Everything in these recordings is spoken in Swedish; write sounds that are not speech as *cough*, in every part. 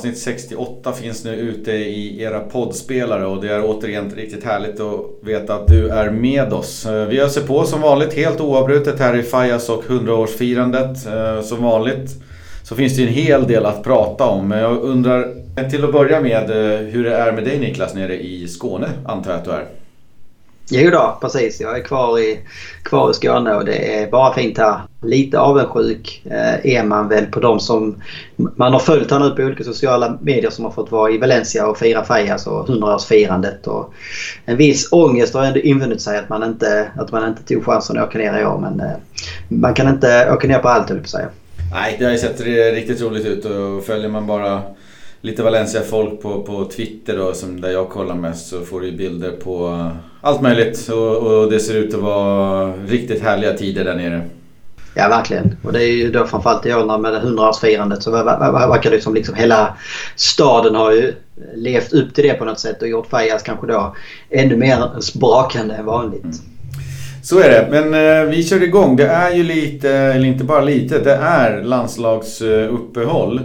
Avsnitt 68 finns nu ute i era poddspelare och det är återigen riktigt härligt att veta att du är med oss. Eh, vi öser på som vanligt helt oavbrutet här i Fajas och 100-årsfirandet. Eh, som vanligt så finns det en hel del att prata om. Men jag undrar till att börja med eh, hur det är med dig Niklas nere i Skåne, antar jag att du är? Jo då, precis. Jag är kvar i, kvar i Skåne och det är bara fint här. Lite avundsjuk eh, är man väl på de som man har följt här nu på olika sociala medier som har fått vara i Valencia och fira Fajas alltså och 100-årsfirandet. Och en viss ångest har ändå invunnit sig att man inte, att man inte tog chansen att åka ner i år. Men eh, man kan inte åka ner på allt, höll på att säga. Nej, det har ju sett riktigt roligt ut och följer man bara lite Valencia-folk på, på Twitter då, som där jag kollar mest så får du bilder på allt möjligt och, och, det ser ut att vara riktigt härliga tider där nere. Ja verkligen. Och det är ju då framförallt i år med 100-årsfirandet så verkar det som liksom hela staden har ju levt upp till det på något sätt och gjort Fajas kanske då ännu mer sprakande än vanligt. Mm. Så är det. Men eh, vi kör igång. Det är ju lite, eller inte bara lite, det är landslagsuppehåll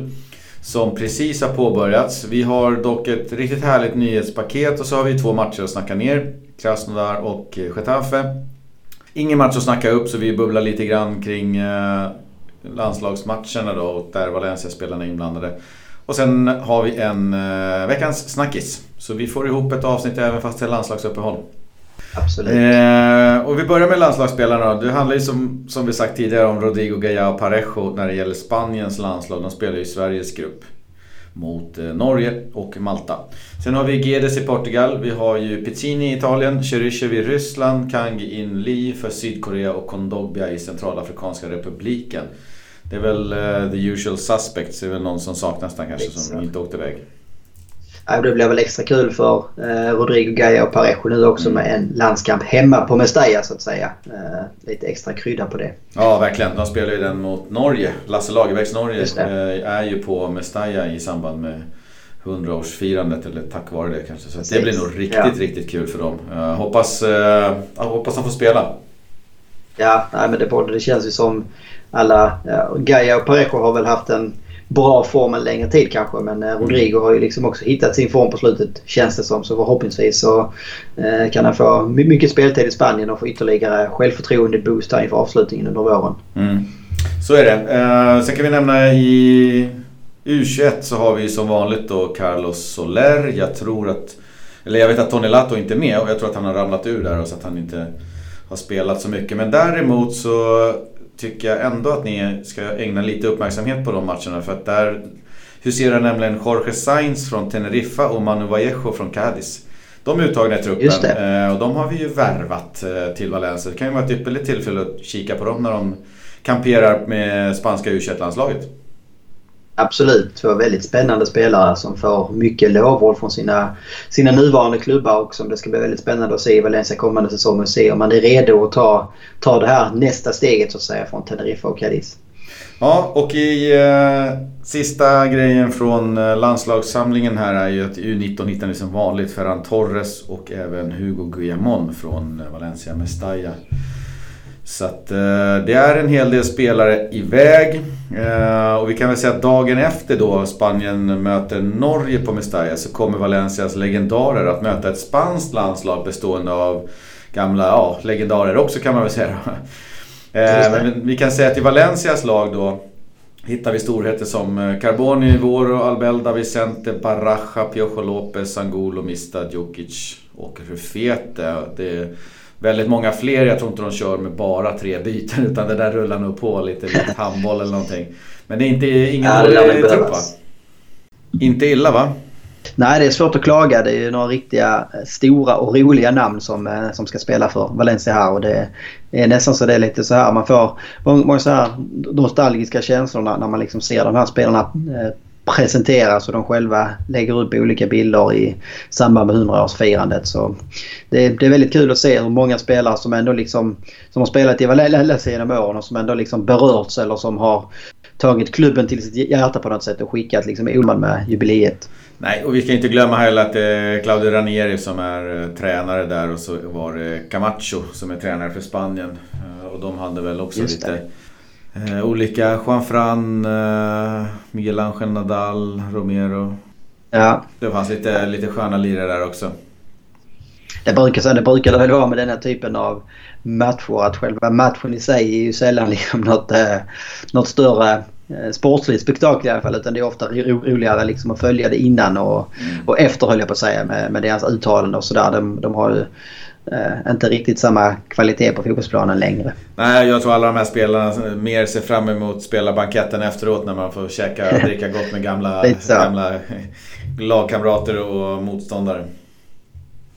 som precis har påbörjats. Vi har dock ett riktigt härligt nyhetspaket och så har vi två matcher att snacka ner. Krasnodar och eh, Getafe. Ingen match att snacka upp så vi bubblar lite grann kring eh, landslagsmatcherna då och där Valencia-spelarna är inblandade. Och sen har vi en eh, veckans snackis. Så vi får ihop ett avsnitt även fast det är landslagsuppehåll. Absolut. Eh, och vi börjar med landslagsspelarna. Det handlar ju som, som vi sagt tidigare om Rodrigo Gaya och Parejo när det gäller Spaniens landslag. De spelar ju i Sveriges grupp mot eh, Norge och Malta. Sen har vi Gedes i Portugal, vi har ju Pizzini i Italien, Cheryshev i Ryssland, Kang In Lee för Sydkorea och Kondogbia i Centralafrikanska republiken. Det är väl uh, the usual suspects, det är väl någon som saknas där kanske som inte åkte iväg. Det blir väl extra kul för eh, Rodrigo Gaia och Parejo nu också mm. med en landskamp hemma på Mestalla så att säga. Eh, lite extra krydda på det. Ja, verkligen. De spelar ju den mot Norge. Lasse Lagerbäcks Norge eh, är ju på Mestalla i samband med 100-årsfirandet eller tack vare det kanske. Så det blir nog riktigt, ja. riktigt kul för dem. Jag hoppas, jag hoppas de får spela. Ja, nej, men det, det känns ju som alla... Ja, Gaia och Parejo har väl haft en bra form en längre tid kanske. Men eh, Rodrigo har ju liksom också hittat sin form på slutet känns det som. Så förhoppningsvis så eh, kan han få mycket speltid i Spanien och få ytterligare självförtroende boost här inför avslutningen under våren. Mm. Så är det. Eh, sen kan vi nämna i U21 så har vi som vanligt då Carlos Soler. Jag tror att... Eller jag vet att Tony Lato inte är med och jag tror att han har ramlat ur där och så att han inte har spelat så mycket. Men däremot så tycker jag ändå att ni ska ägna lite uppmärksamhet på de matcherna. För att där huserar nämligen Jorge Sainz från Teneriffa och Manu Vallejo från Cadiz. De är uttagna i truppen eh, och de har vi ju värvat eh, till Valencia. Det kan ju vara ett ypperligt tillfälle att kika på dem när de kamperar med spanska U21-landslaget. Absolut, två väldigt spännande spelare som får mycket lovord från sina, sina nuvarande klubbar och som det ska bli väldigt spännande att se i Valencia kommande säsong och se om man är redo att ta, ta det här nästa steget så att säga från Teneriffa och Cadiz. Ja, och i eh, sista grejen från eh, landslagssamlingen här är ju att U19 hittar ni som vanligt Ferran Torres och även Hugo Guillamon från eh, Valencia Mestalla. Så att eh, det är en hel del spelare iväg. Eh, och vi kan väl säga att dagen efter då Spanien möter Norge på Mestalla så kommer Valencias legendarer att möta ett spanskt landslag bestående av gamla ja, legendarer också kan man väl säga. Eh, men vi kan säga att i Valencias lag då hittar vi storheter som Carboni, Voro, Albelda, Vicente, Baraja, Piojo Lopez, Angulo, Mista, Djukic och Rufete. Det väldigt många fler. Jag tror inte de kör med bara tre byten *laughs* utan det där rullar nog på lite, lite *laughs* handboll eller någonting. Men det är inte, ingen dålig trupp va? Inte illa va? Nej, det är svårt att klaga. Det är ju några riktiga stora och roliga namn som, eh, som ska spela för Valencia här. Och det är nästan så det är lite så här. Man får många så här nostalgiska känslor när man liksom ser de här spelarna eh, presenteras och de själva lägger upp olika bilder i samband med 100-årsfirandet. Så det, det, är väldigt kul att se hur många spelare som ändå liksom som har spelat i Valencia genom åren och som ändå liksom berörts eller som har tagit klubben till sitt hjärta på något sätt och skickat liksom oman med jubileet. Nej, och vi ska inte glömma heller att det är Claudio Ranieri som är eh, tränare där och så var det Camacho som är tränare för Spanien. Eh, och de hade väl också lite Eh, olika Juan Fran, eh, Miguel Angel Nadal, Romero. Ja. Det fanns lite, lite sköna lirare där också. Det brukar, det brukar det väl vara med den här typen av matcher att själva matchen i sig är ju sällan *laughs* liksom något, eh, något större eh, sportsligt spektakel i alla fall. Utan det är ofta ro, roligare liksom att följa det innan och, mm. och efter höll jag på att säga med, med deras uttalanden och sådär. De, de har ju eh, inte riktigt samma kvalitet på fotbollsplanen längre. Nej, jag tror alla de här spelarna mer ser fram emot spelarbanketten efteråt när man får käka och *laughs* dricka gott med gamla, gamla lagkamrater och motståndare.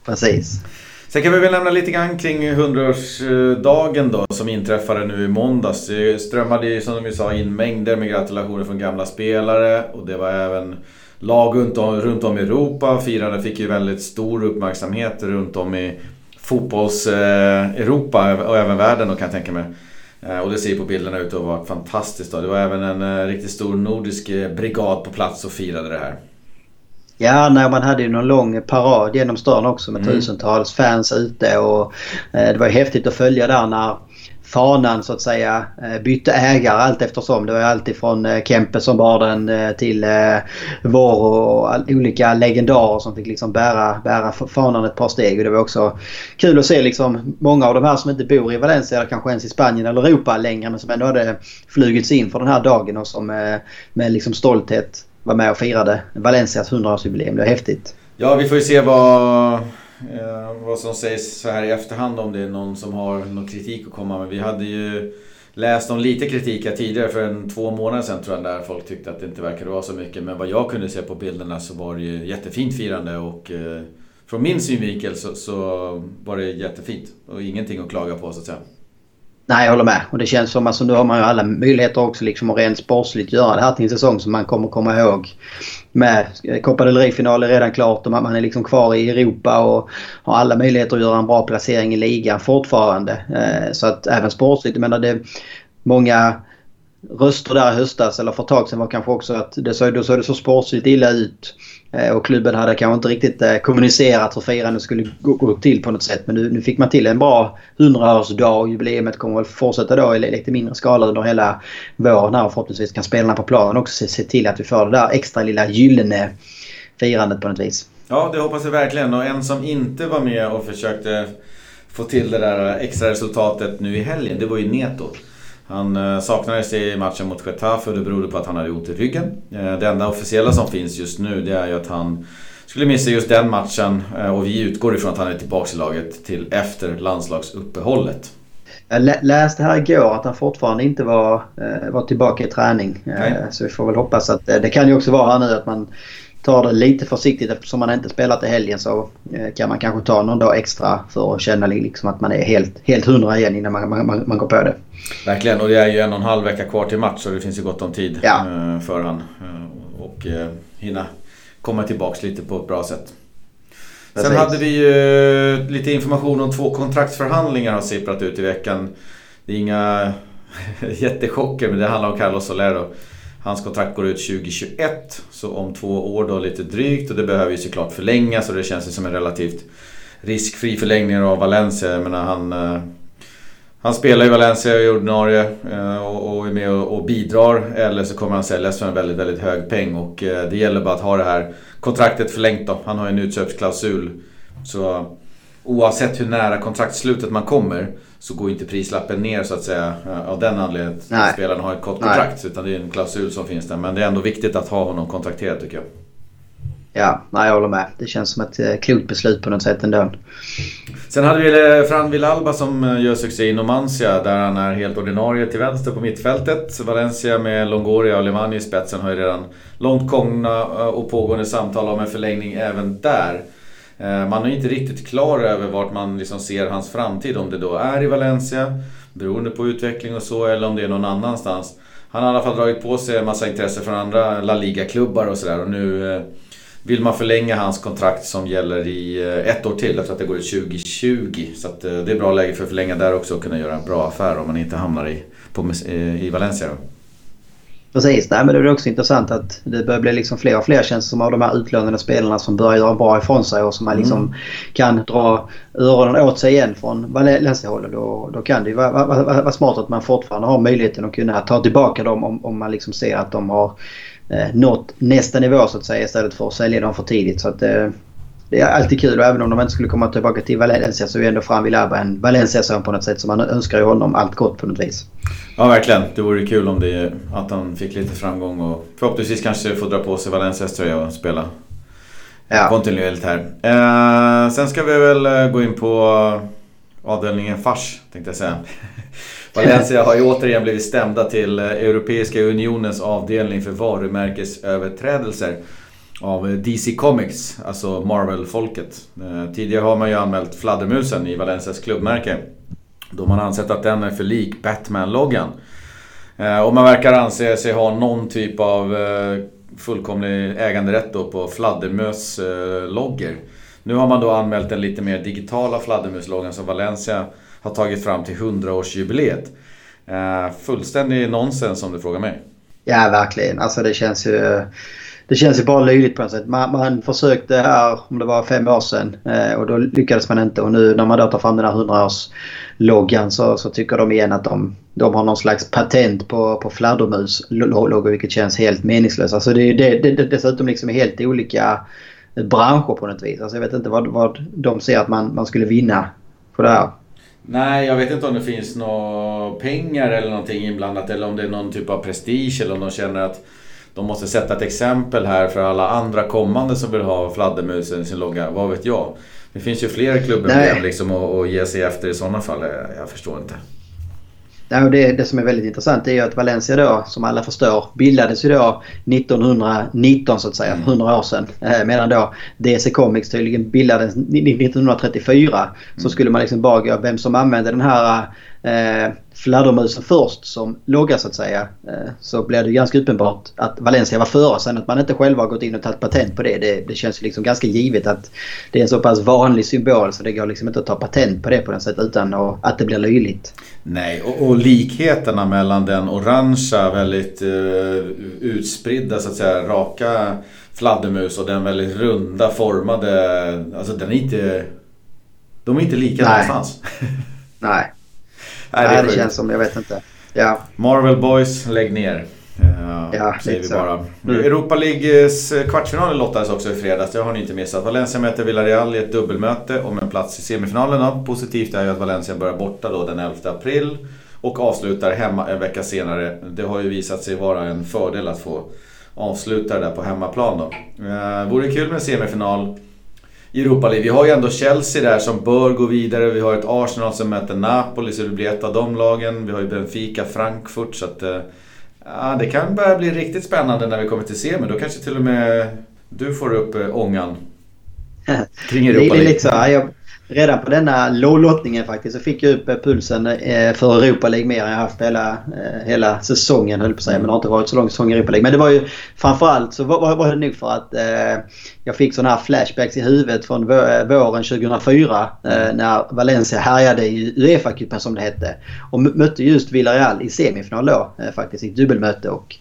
Precis. Sen kan vi väl nämna lite grann kring 100-årsdagen då som inträffade nu i måndags. Det strömmade ju som vi sa in mängder med gratulationer från gamla spelare och det var även lag runt om, runt om i Europa. Firandet fick ju väldigt stor uppmärksamhet runt om i fotbolls-Europa och även världen då kan jag tänka mig. Eh, och det ser på bilderna ut att vara fantastiskt. Då. Det var även en eh, riktigt stor nordisk eh, brigad på plats och firade det här. Ja, nej, man hade ju någon lång parad genom stan också med mm. tusentals fans ute. Och, eh, det var ju häftigt att följa där när fanan så att säga eh, bytte ägare allt eftersom. Det var alltid från eh, Kempe som bar den eh, till Vår och olika legendarer som fick liksom bära, bära fanan ett par steg. Och det var också kul att se liksom många av de här som inte bor i Valencia eller kanske ens i Spanien eller Europa längre men som ändå hade flugits in för den här dagen och som med liksom stolthet var med och firade Valencias 100-årsjubileum. Det var häftigt. Ja, vi får ju se vad Eh, vad som sägs så här i efterhand om det är någon som har någon kritik att komma med. Vi hade ju läst om lite kritik här tidigare för en två månader sedan tror jag där folk tyckte att det inte verkade vara så mycket. Men vad jag kunde se på bilderna så var det ju jättefint firande och eh, från min synvinkel så, så var det jättefint och ingenting att klaga på så att säga. Nej, jag håller med. Och det känns som att alltså, nu har man ju alla möjligheter också liksom att rent sportsligt göra det här till en säsong som man kommer komma ihåg. Med eh, Copa del Rey-final är redan klart och man är liksom kvar i Europa och har alla möjligheter att göra en bra placering i ligan fortfarande. Eh, så att även sportsligt, jag menar det många röster där i höstas eller för ett tag sedan var kanske också att det såg, då såg det så sportsligt illa ut. Eh, och klubben hade kanske inte riktigt eh, kommunicerat hur firandet skulle gå, till på något sätt. Men nu, nu fick man till en bra 100-årsdag och jubileet kommer väl fortsätta då i lite mindre skala under hela våren här. Och förhoppningsvis kan spelarna på planen också se, se till att vi får det där extra lilla gyllene firandet på något vis. Ja, det hoppas jag verkligen. Och en som inte var med och försökte få till det där extra resultatet nu i helgen, det var ju Neto. Han eh, saknades i matchen mot Getafe och det berodde på att han hade ont i ryggen. Eh, det enda officiella som finns just nu det är ju att han skulle missa just den matchen eh, och vi utgår ifrån att han är tillbaka i laget till efter landslagsuppehållet. Jag läste här igår att han fortfarande inte var, var tillbaka i träning. Nej. Så vi får väl hoppas att det kan ju också vara här nu att man tar det lite försiktigt eftersom man inte spelat i helgen så kan man kanske ta någon dag extra för att känna liksom att man är helt, helt hundra igen innan man, man, man går på det. Verkligen och det är ju en och en halv vecka kvar till match så det finns ju gott om tid ja. Eh, för han eh, Och eh, hinna komma tillbaks lite på ett bra sätt. Precis. Sen hade vi ju lite information om två kontraktsförhandlingar har sipprat ut i veckan. Det är inga *laughs* jättechocker men det handlar om Carlos Solero. Hans kontrakt går ut 2021, så om två år då lite drygt och det behöver ju såklart förlängas och det känns ju som en relativt riskfri förlängning av Valencia. Jag menar han eh, han spelar i Valencia i ordinarie eh, och är med och bidrar. Eller så kommer han säljas för en väldigt, väldigt hög peng. Och eh, det gäller bara att ha det här kontraktet förlängt då. Han har ju en utköpsklausul. Så oavsett hur nära kontraktslutet man kommer så går inte prislappen ner så att säga eh, av den anledningen att spelaren har ett kort kontrakt. Utan det är en klausul som finns där. Men det är ändå viktigt att ha honom kontrakterad tycker jag. Ja, nej, jag håller med. Det känns som ett eh, klokt beslut på något sätt ändå. Sen hade vi eh, Fran Villalba som gör succé i Numancia där han är helt ordinarie till vänster på mittfältet. Valencia med Longoria och Lemani i spetsen har ju redan långt gångna och pågående samtal om en förlängning även där. Eh, man är inte riktigt klar över vart man liksom ser hans framtid. Om det då är i Valencia, beroende på utveckling och så, eller om det är någon annanstans. Han har i alla fall dragit på sig en massa intresse från andra La Liga-klubbar och sådär. Och nu eh, vill man förlänga hans kontrakt som gäller i eh, ett år till efter att det går ut 2020. Så att det är bra läge för att förlänga där också och kunna göra en bra affär om man inte hamnar i, på, i Valencia. Precis, Nej, men det är också intressant att det börjar bli liksom fler och fler känns som av de här utlånade spelarna som börjar göra bra ifrån sig och som man liksom mm. kan dra öronen åt sig igen från Valencia-hållet. Då, då kan det ju vara, vara, vara, smart att man fortfarande har möjligheten att kunna ta tillbaka dem om, om man liksom ser att de har eh, nått nästa nivå så att säga istället för att sälja dem för tidigt. Så att, eh, det är alltid kul och även om de inte skulle komma tillbaka till Valencia så är ändå Fran Villalba en Valencia-son på något sätt. Så man önskar ju honom allt gott på något vis. Ja verkligen. Det vore kul om det, att han fick lite framgång och förhoppningsvis kanske får dra på sig Valencias tröja och spela ja. kontinuerligt här. Eh, sen ska vi väl eh, gå in på avdelningen fars tänkte jag säga. *laughs* Valencia har ju återigen blivit stämda till eh, Europeiska Unionens avdelning för varumärkesöverträdelser av eh, DC Comics, alltså Marvel-folket. Eh, tidigare har man ju anmält fladdermusen i Valencias klubbmärke. Då man ansett att den är för lik Batman-loggan. Eh, och man verkar anse sig ha någon typ av fullkomlig äganderätt då på fladdermös-loggor. Nu har man då anmält den lite mer digitala fladdermusloggan som Valencia har tagit fram till 100-årsjubileet. Fullständig nonsens om du frågar mig. Ja, verkligen. Alltså det känns ju det känns ju bara löjligt på något sätt. Man, man försökte här, om det var fem år sedan, eh, och då lyckades man inte. Och nu när man då tar fram den här 100-årsloggan så, så tycker de igen att de, de har någon slags patent på, på fladdermus-loggor vilket känns helt meningslöst. Alltså det, det, det, det dessutom liksom helt olika branscher på något vis. Alltså jag vet inte vad, vad de ser att man, man skulle vinna på det här. Nej, jag vet inte om det finns några pengar eller någonting inblandat eller om det är någon typ av prestige eller om de känner att de måste sätta ett exempel här för alla andra kommande som vill ha fladdermusen i sin logga. Vad vet jag? Det finns ju fler klubbar liksom att ge sig efter i sådana fall. Jag förstår inte. Ja, och det, det som är väldigt intressant är ju att Valencia då, som alla förstår, bildades ju då 1919 så att säga, mm. 100 år sedan. Eh, medan då DC Comics tydligen bildades 1934. Mm. Så skulle man liksom bara gå vem som använde den här eh, fladdermusen först som logga så att säga. Eh, så blir det ganska uppenbart att Valencia var före. Sen att man inte själva har gått in och tagit patent på det. Det, det känns liksom ganska givet att det är en så pass vanlig symbol så det går liksom inte att ta patent på det på något sätt utan att det blir löjligt. Nej, och, och likheterna mellan den orangea väldigt uh, utspridda så att säga raka fladdermus och den väldigt runda formade. Alltså den är inte... De är inte lika Nej. någonstans. Nej. Nej, det, det känns som, jag vet inte. Ja. Marvel Boys, lägg ner. Uh, ja, säger vi bara. Mm. Europa Leagues eh, kvartsfinal lottades också i fredags. Det har ni inte missat. Valencia möter Villarreal i ett dubbelmöte om en plats i semifinalen. Då. Positivt är ju att Valencia börjar borta då den 11 april. Och avslutar hemma en vecka senare. Det har ju visat sig vara en fördel att få avsluta det där på hemmaplan då. Uh, vore kul med semifinal. Europa League. Vi har ju ändå Chelsea där som bör gå vidare. Vi har ett Arsenal som möter Napoli, så det blir ett av de lagen. Vi har ju Benfica, Frankfurt. Så att, eh, ja, det kan börja bli riktigt spännande när vi kommer till semi. Då kanske till och med du får upp äh, ångan *laughs* kring Europa League. Det är lite så, redan på denna lottningen faktiskt så fick jag upp pulsen eh, för Europa League mer än jag haft hela, eh, hela säsongen höll på att säga. Men det har inte varit så lång säsong i Europa League. Men det var ju framförallt så var, var det nog för att eh, jag fick sådana här flashbacks i huvudet från våren 2004 eh, när Valencia härjade i Uefa-cupen som det hette. Och mötte just Villarreal i semifinal då eh, faktiskt i ett dubbelmöte. Och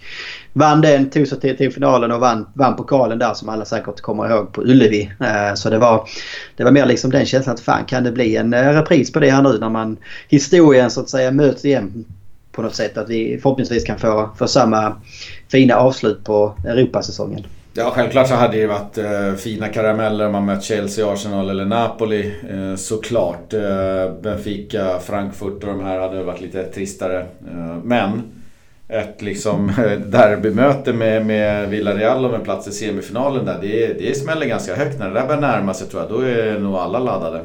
vann den, tog sig till, till finalen och vann, vann pokalen där som alla säkert kommer ihåg på Ullevi. Eh, så det var, det var mer liksom den känslan att fan kan det bli en eh, repris på det här nu när man historien så att säga möts igen på något sätt. Att vi förhoppningsvis kan få, få samma fina avslut på Europasäsongen. Ja, självklart så hade det varit eh, fina karameller om man mött Chelsea, Arsenal eller Napoli. Eh, såklart. Eh, Benfica, Frankfurt och de här hade varit lite tristare. Eh, men ett liksom *laughs* derbymöte med, med Villarreal om en plats i semifinalen där. Det, det smäller ganska högt. När det där börjar närma sig tror jag, då är nog alla laddade.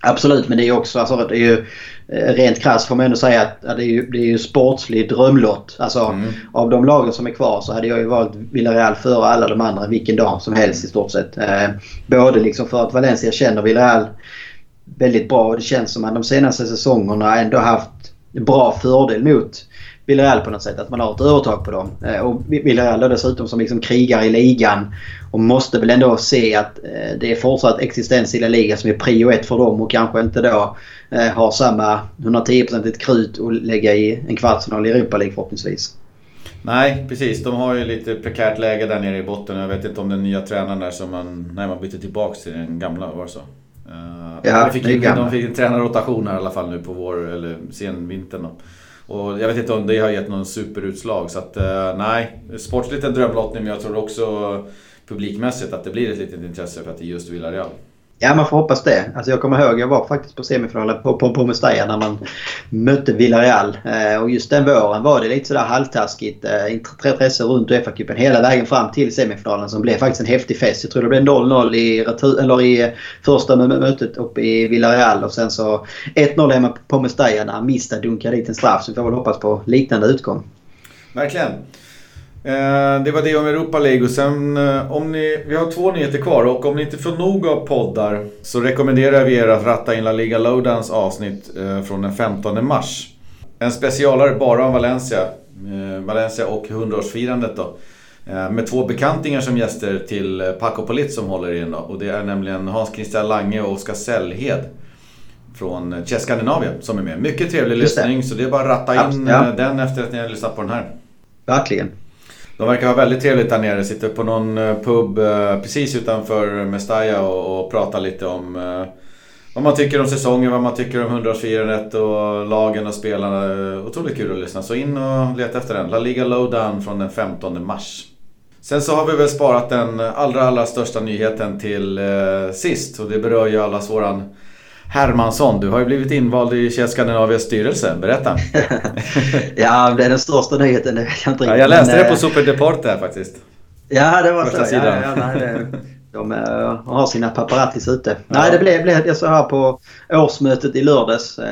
Absolut, men det är också alltså, det är ju, eh, rent krasst får man ändå säga att det är ju, det är ju sportslig drömlott. Alltså mm. av de lagen som är kvar så hade jag ju valt Villarreal före alla de andra vilken dag som helst i stort sett. Eh, både liksom för att Valencia känner Villarreal väldigt bra och det känns som att de senaste säsongerna ändå haft bra fördel mot Villarreal på något sätt. Att man har ett övertag på dem. Eh, och Villarreal dessutom som liksom krigar i ligan. Och måste väl ändå se att eh, det är fortsatt existens i La Liga som är prio ett för dem och kanske inte då eh, har samma 110% krut att lägga i en kvartsfinal i Europa League förhoppningsvis. Nej, precis. De har ju lite prekärt läge där nere i botten. Jag vet inte om den nya tränaren där som man, när man bytte tillbaks till den gamla, var det så? Uh, ja, de fick, de fick en tränarrotation här i alla fall nu på vår, eller senvintern. Och jag vet inte om det har gett någon superutslag. Så att eh, nej, sportsligt en drömlottning men jag tror också publikmässigt att det blir ett litet intresse för att det är just Villarreal. Ja, man får hoppas det. Alltså jag kommer ihåg, jag var faktiskt på semifinalen på, på, på Mestalla när man mötte Villarreal. Eh, och just den våren var det lite sådär halvtaskigt. Eh, intresse runt Uefa-cupen hela vägen fram till semifinalen som blev faktiskt en häftig fest. Jag tror det blev 0-0 i, eller i första mötet uppe i Villarreal och sen så 1-0 hemma på Mestalla när Mista dunkade dit en straff. Så vi får väl hoppas på liknande utgång. Verkligen. Eh, det var det om Europa League och sen eh, om ni, vi har två nyheter kvar och om ni inte får nog av poddar så rekommenderar vi er att ratta in La Liga Lowdowns avsnitt eh, från den 15 mars. En specialare bara om Valencia. Valencia och 100-årsfirandet då. Med två bekantingar som gäster till Paco Polit som håller i den då. Och det är nämligen Hans Christian Lange och Oskar Sällhed. Från Chess Scandinavia som är med. Mycket trevlig lyssning så det är bara att ratta in ja. den efter att ni har lyssnat på den här. Verkligen. De verkar ha väldigt trevligt där nere. Sitter på någon eh, pub eh, precis utanför Mestalla och, och pratar lite om eh, vad man tycker om säsongen, vad man tycker om 100-årsfirandet och lagen och spelarna. Otroligt kul att lyssna. Så in och leta efter den. La Liga Lowdown från den 15 mars. Sen så har vi väl sparat den allra, allra största nyheten till eh, sist och det berör ju allas våran Hermansson, du har ju blivit invald i Chess Skandinavias styrelse. Berätta. *laughs* ja, det är den största nyheten, det vet jag inte riktigt. Ja, jag läste men, det på eh, Super Deport här faktiskt. Ja, det var Första så. Ja, ja, nej, det, de uh, har sina paparazzis ute. Ja. Nej, det blev, blev så här på årsmötet i lördags. Uh,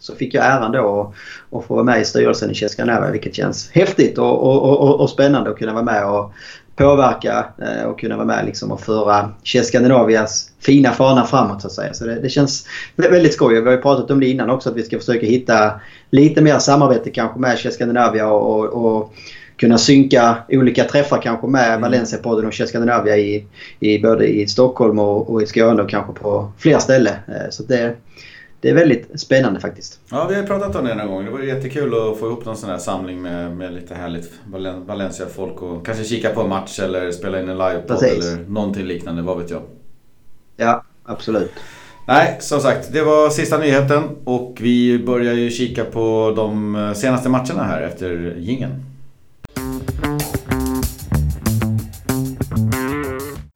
så fick jag äran då att få vara med i styrelsen i Chess Skandinavia vilket känns häftigt och, och, och, och, spännande att kunna vara med och påverka eh, och kunna vara med liksom och föra Chess Skandinavias fina fana framåt så att säga. Så det, det, känns väldigt skoj. Vi har ju pratat om det innan också att vi ska försöka hitta lite mer samarbete kanske med Chess Skandinavia och, och, kunna synka olika träffar kanske med mm. Valencia-podden och Skandinavia i, i både i Stockholm och, och i Skåne och kanske på fler ställen. Eh, så det, det är väldigt spännande faktiskt. Ja, vi har pratat om det några gånger. Det vore jättekul att få ihop någon sån här samling med, med lite härligt Valencia-folk och kanske kika på en match eller spela in en livepodd eller någonting liknande, vad vet jag. Ja, absolut. Nej, som sagt, det var sista nyheten och vi börjar ju kika på de senaste matcherna här efter gingen.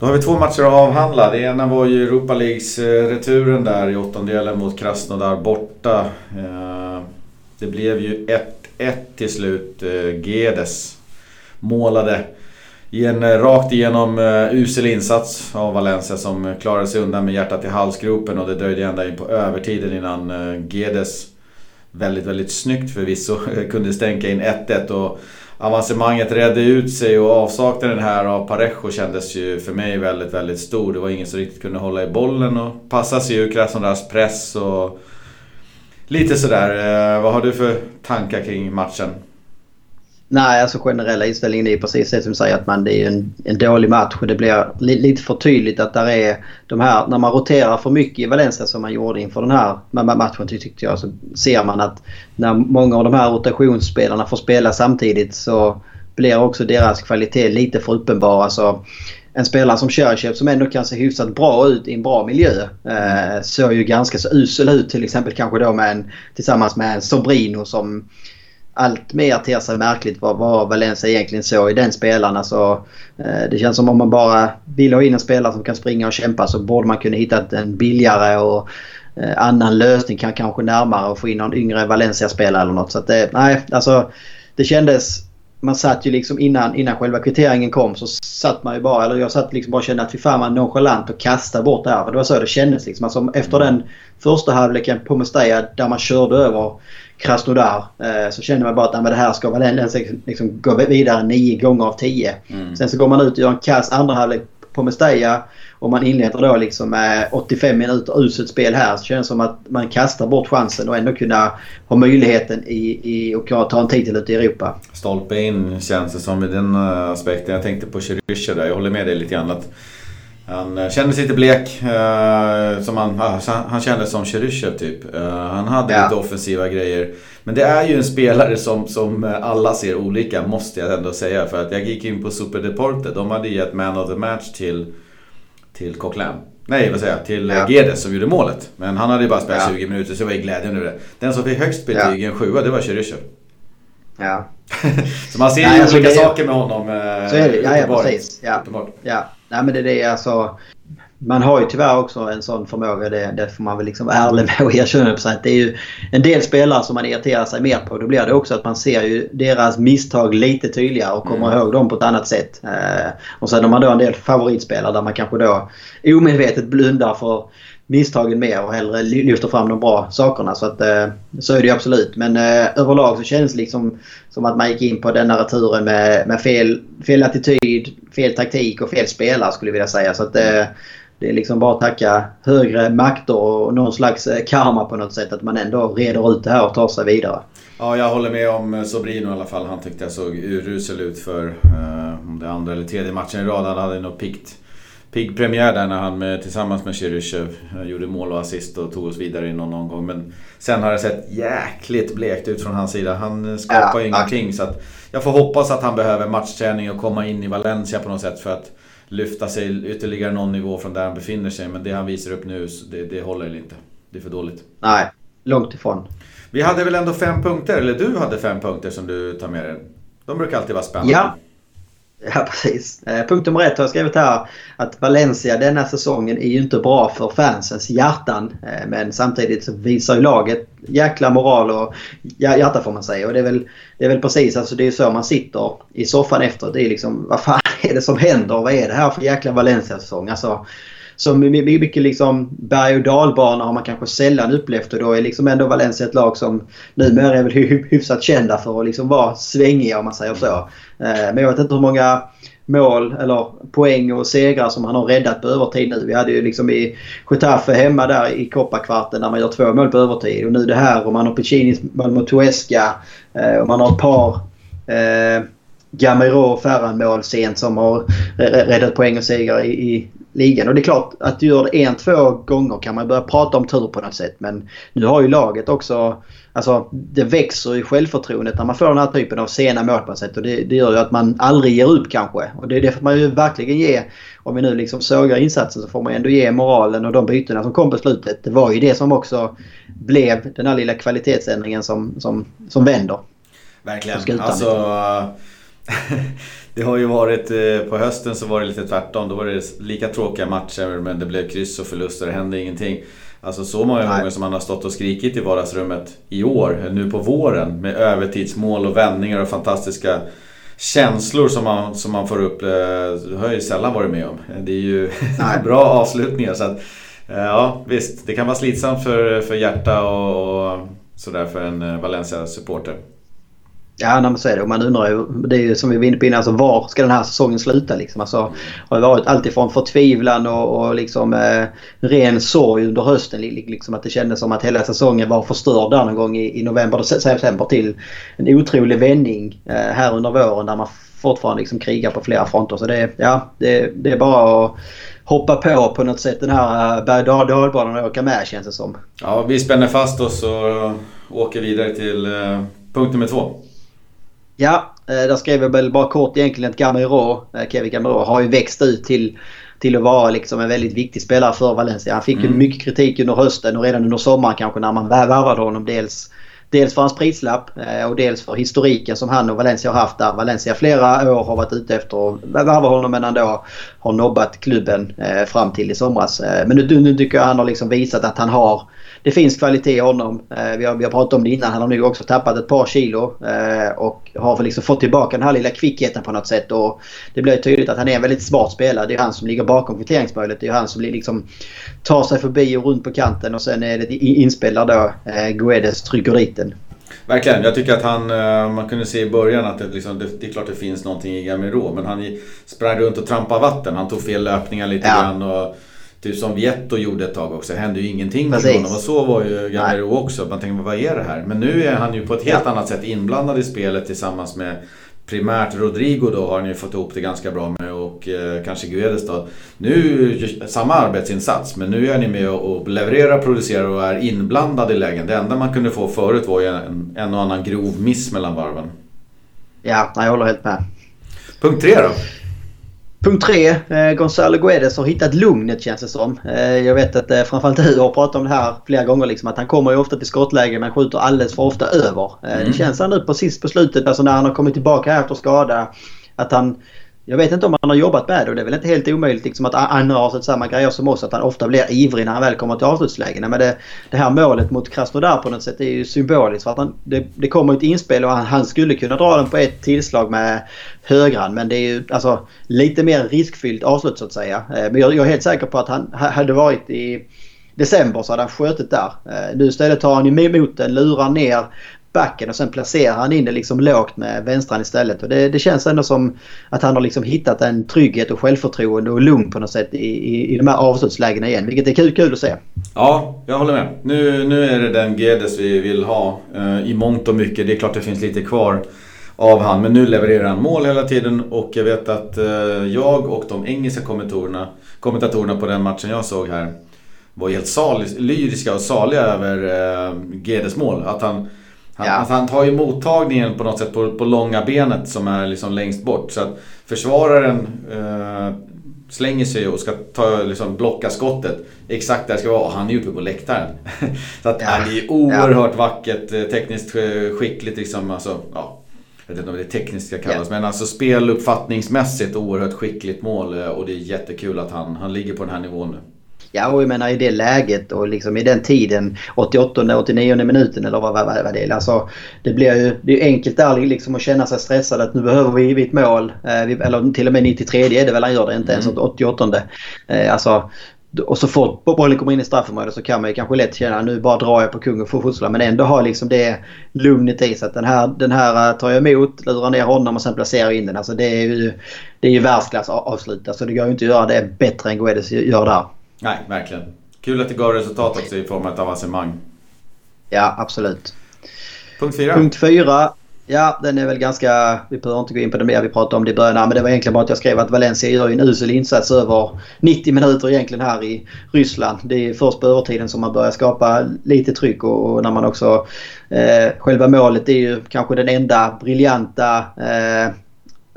Då har vi två matcher att avhandla. Det ena var ju Europa Leagues-returen där i åttondelen mot Krasnodar borta. Eh, det blev ju 1-1 till slut. Eh, Gedes målade i en eh, rakt igenom usel insats av Valencia som klarade sig undan med hjärtat i halsgropen och det dröjde ända in på övertiden innan Gedes väldigt, väldigt snyggt förvisso *laughs* kunde stänka in 1-1 och avancemanget redde ut sig och avsaknaden här av Parejo kändes ju för mig väldigt, väldigt stor. Det var ingen som riktigt kunde hålla i bollen och passa sig ur Krasnodars press och lite sådär. Eh, vad har du för tankar kring matchen? Nej, alltså generella inställningen är precis det som säger att man, det är en, en dålig match. Och det blir li, lite för tydligt att där är de här, när man roterar för mycket i Valencia som man gjorde inför den här matchen tyckte jag, så ser man att när många av de här rotationsspelarna får spela samtidigt så blir också deras kvalitet lite för uppenbar. Alltså, en spelare som Cherchev som ändå kan se hyfsat bra ut i en bra miljö eh, såg ju ganska så usel ut till exempel kanske då med en, tillsammans med en Sobrino som allt mer ter sig märkligt vad, vad Valencia egentligen såg i den spelaren. Alltså, eh, det känns som om man bara vill ha in en spelare som kan springa och kämpa så borde man kunna hitta en billigare och eh, annan lösning. Kan kanske närmare och få in någon yngre Valencia-spelare eller något. Så det, nej, alltså det kändes... Man satt ju liksom innan, innan själva kvitteringen kom så satt man ju bara, eller jag satt liksom bara och kände att fy fan man nonchalant och kastade bort det här. För det var så det kändes liksom. Alltså, efter den första halvleken på Mestalla där man körde över Krasnodar eh, så känner man bara att det här ska Valencia liksom gå vidare nio gånger av tio. Mm. Sen så går man ut och gör en kass andra halvlek på Mestalla och man inleder då liksom med 85 minuter uselt spel här så känns det som att man kastar bort chansen och ändå kunna ha möjligheten i, i att ta en titel ute i Europa. Stolpe in känns det som i den aspekten. Jag tänkte på Chirysha där. Jag håller med dig lite grann. Att Han uh, kändes lite blek. Uh, som han, uh, han kändes som Cheryshev typ. han hade ja. lite offensiva grejer. Men det är ju en spelare som, som alla ser olika, måste jag ändå säga. För att jag gick in på Super Deporte. De hade gett Man of the Match till, till Coquelin. Nej, vad säger jag? Till ja. Gedes som gjorde målet. Men han hade ju bara spelat ja. 20 minuter så det var ju glädjen över det. Den som fick högst betyg, en sjua, det var Cheryshev. Ja. *laughs* så man ser ju olika saker med honom. Så är det, ja, ja precis. Ja. ja. Nej men det är det alltså man har ju tyvärr också en sån förmåga, det, det får man väl liksom vara ärlig med och erkänna på. Att det är ju en del spelare som man irriterar sig mer på. Då blir det också att man ser ju deras misstag lite tydligare och kommer mm. ihåg dem på ett annat sätt. Eh, och sen har man då en del favoritspelare där man kanske då omedvetet blundar för misstagen mer och hellre lyfter fram de bra sakerna. Så, att, eh, så är det ju absolut. Men eh, överlag så känns det liksom som att man gick in på denna returen med, med fel, fel attityd, fel taktik och fel spelare skulle jag vilja säga. Så att, eh, det är liksom bara att tacka högre makter och någon slags karma på något sätt. Att man ändå reder ut det här och tar sig vidare. Ja, jag håller med om Sobrino i alla fall. Han tyckte jag såg urusel ut för eh, om det andra eller tredje matchen i rad. Han hade nog pikt pigg premiär där när han med, tillsammans med Cheryshev gjorde mål och assist och tog oss vidare i någon omgång. Men sen har det sett jäkligt blekt ut från hans sida. Han skapar ja, ingenting. Så att jag får hoppas att han behöver matchträning och komma in i Valencia på något sätt. För att lyfta sig ytterligare någon nivå från där han befinner sig. Men det han visar upp nu, det, det håller inte. Det är för dåligt. Nej, långt ifrån. Vi hade väl ändå fem punkter, eller du hade fem punkter som du tar med dig. De brukar alltid vara spännande. Ja, Ja, precis. Eh, punkt nummer ett har jag skrivit här att Valencia denna säsongen är ju inte bra för fansens hjärtan. Eh, men samtidigt så visar ju laget jäkla moral och hjärta får man säga. Och det är väl, det är väl precis alltså det är så man sitter i soffan efter. Det är liksom vad fan *laughs* är det som händer? Vad är det här för jäkla Valencia-säsong? Alltså, så mycket liksom berg och dalbana har man kanske sällan upplevt och då är liksom ändå Valencia ett lag som numera är väl hyfsat kända för att liksom vara svängiga om man säger så. Eh, men jag vet inte hur många mål eller poäng och segrar som han har räddat på övertid nu. Vi hade ju liksom i Getafe hemma där i kopparkvarten när man gör två mål på övertid. Och nu det här och man har Piccinis mål mot Tuesca eh, och man har ett par eh, Gamero Ferran-mål sent som har räddat poäng och segrar i, i ligan. Och det är klart att du gör det en, två gånger kan man börja prata om tur på något sätt. Men nu har ju laget också... Alltså det växer i självförtroendet när man får den här typen av sena mål på något sätt. Och det, det gör ju att man aldrig ger upp kanske. Och det, det får man ju verkligen ge. Om vi nu liksom sågar insatsen så får man ändå ge moralen och de bytena som kom på slutet. Det var ju det som också blev den här lilla kvalitetsändringen som, som, som vänder. Verkligen. Alltså... *laughs* det har ju varit eh, på hösten så var det lite tvärtom. Då var det lika tråkiga matcher men det blev kryss och förluster. Det hände ingenting. Alltså så många Nej. gånger som man har stått och skrikit i vardagsrummet i år, nu på våren med övertidsmål och vändningar och fantastiska känslor som man, som man får upp. Eh, det har jag ju sällan varit med om. Det är ju *laughs* bra avslutningar. Så att, eh, ja visst, det kan vara slitsamt för, för hjärta och, och sådär för en Valencia-supporter. Ja, när så är det. Och man undrar ju, det är ju som vi var inne på innan, alltså, var ska den här säsongen sluta? Liksom? Alltså, har det varit alltifrån förtvivlan och, och liksom, eh, ren sorg under hösten. Liksom, att det kändes som att hela säsongen var förstörd där någon gång i, i november, september till en otrolig vändning eh, här under våren där man fortfarande liksom krigar på flera fronter. Så det, ja, det, det är bara att hoppa på på något sätt den här eh, berg och dalbanan och åka med känns det som. Ja, vi spänner fast oss och åker vidare till eh, punkt nummer två. Ja, eh, där skrev jag väl bara kort egentligen att Gamero, eh, Kevin Gamero har ju växt ut till, till att vara liksom en väldigt viktig spelare för Valencia. Han fick mm. ju mycket kritik under hösten och redan under sommaren kanske när man värvade honom. Dels, dels för hans prislapp eh, och dels för historiken som han och Valencia har haft där. Valencia flera år har varit ute efter att värva honom men ändå har nobbat klubben fram till i somras. Men nu, nu tycker jag han har liksom visat att han har det finns kvalitet i honom. Eh, vi, har, vi har pratat om det innan. Han har nu också tappat ett par kilo. Eh, och har liksom fått tillbaka den här lilla kvickheten på något sätt. Och det blir tydligt att han är en väldigt smart spelare. Det är han som ligger bakom kvitteringsmålet. Det är han som liksom tar sig förbi och runt på kanten. Och sen är det inspelare då. Eh, Guedes trycker dit den. Verkligen. Jag tycker att han, man kunde se i början att det, liksom, det, det är klart det finns någonting i Gamero. Men han sprang runt och trampade vatten. Han tog fel löpningar lite ja. grann. Och, Typ som Vietto gjorde ett tag också. Hände ju ingenting med honom. Och så var ju Gamero också. Man tänkte vad är det här? Men nu är han ju på ett helt annat sätt inblandad i spelet tillsammans med primärt Rodrigo då har han ju fått ihop det ganska bra med. Och och eh, kanske Guedes då. Nu samma arbetsinsats men nu är ni med och levererar, producerar och är inblandade i lägen. Det enda man kunde få förut var ju en, en och annan grov miss mellan varven. Ja, jag håller helt med. Punkt tre då? Punkt tre. Eh, Gonzalo Guedes har hittat lugnet känns det som. Eh, jag vet att eh, framförallt du har pratat om det här flera gånger. Liksom, att han kommer ju ofta till skottläge men skjuter alldeles för ofta över. Eh, mm. Det känns han nu precis på slutet, alltså när han har kommit tillbaka här efter skada. Att han jag vet inte om han har jobbat med det och det är väl inte helt omöjligt liksom att andra har sett samma grejer som oss. Att han ofta blir ivrig när han väl kommer till avslutslägena. Men det, det här målet mot Krasnodar på något sätt är ju symboliskt. För att han, det, det kommer ett inspel och han, han, skulle kunna dra den på ett tillslag med högran. Men det är ju alltså lite mer riskfyllt avslut så att säga. Eh, men jag, jag är helt säker på att han hade varit i december så hade han skjutit där. Eh, nu istället tar han emot den, lurar ner backen och sen placerar han in det liksom lågt med vänstran istället. Och det, det känns ändå som att han har liksom hittat en trygghet och självförtroende och lugn på något sätt i, i, i de här avslutslägena igen. Vilket är kul, kul att se. Ja, jag håller med. Nu, nu är det den Gedes vi vill ha eh, i mångt och mycket. Det är klart det finns lite kvar av han. Men nu levererar han mål hela tiden och jag vet att eh, jag och de engelska kommentatorerna, kommentatorerna på den matchen jag såg här var helt sal, lyriska och saliga över eh, Gedes mål. Att han han, ja. alltså han tar ju mottagningen på något sätt på, på långa benet som är liksom längst bort. Så att försvararen eh, slänger sig och ska ta, liksom, blocka skottet exakt där det ska vara. Och han är uppe på läktaren. *laughs* så att, ja. det är oerhört ja. vackert, eh, tekniskt skickligt liksom. Alltså, ja. Jag vet inte om det är tekniskt ska kallas, yeah. men alltså speluppfattningsmässigt oerhört skickligt mål. Och det är jättekul att han, han ligger på den här nivån nu. Ja, och jag menar i det läget och liksom i den tiden, 88 89 minuten eller vad, vad, vad det är. Alltså, det blir ju det är enkelt där liksom att känna sig stressad att nu behöver vi ett mål. Eh, eller till och med 93 är det väl han gör det, inte ens mm. 88. Eh, alltså, och så fort bollen kommer in i straffområdet så kan man ju kanske lätt känna att nu bara drar jag på kung och får fussla. Men ändå ha liksom det lugnet i sig. Att den här, den här tar jag emot, lurar ner honom och sen placerar in den. Alltså det är ju, det är ju världsklass avslut. Alltså det går ju inte att göra det bättre än Guedes gör där. Nej, verkligen. Kul att det gav resultat också i form av ett avancemang. Ja, absolut. Punkt fyra. Punkt fyra. Ja, den är väl ganska... Vi behöver inte gå in på det mer. Vi pratade om det i början. Men det var egentligen bara att jag skrev att Valencia gör en usel insats över 90 minuter egentligen här i Ryssland. Det är först på övertiden som man börjar skapa lite tryck och, och när man också... Eh, själva målet är ju kanske den enda briljanta eh,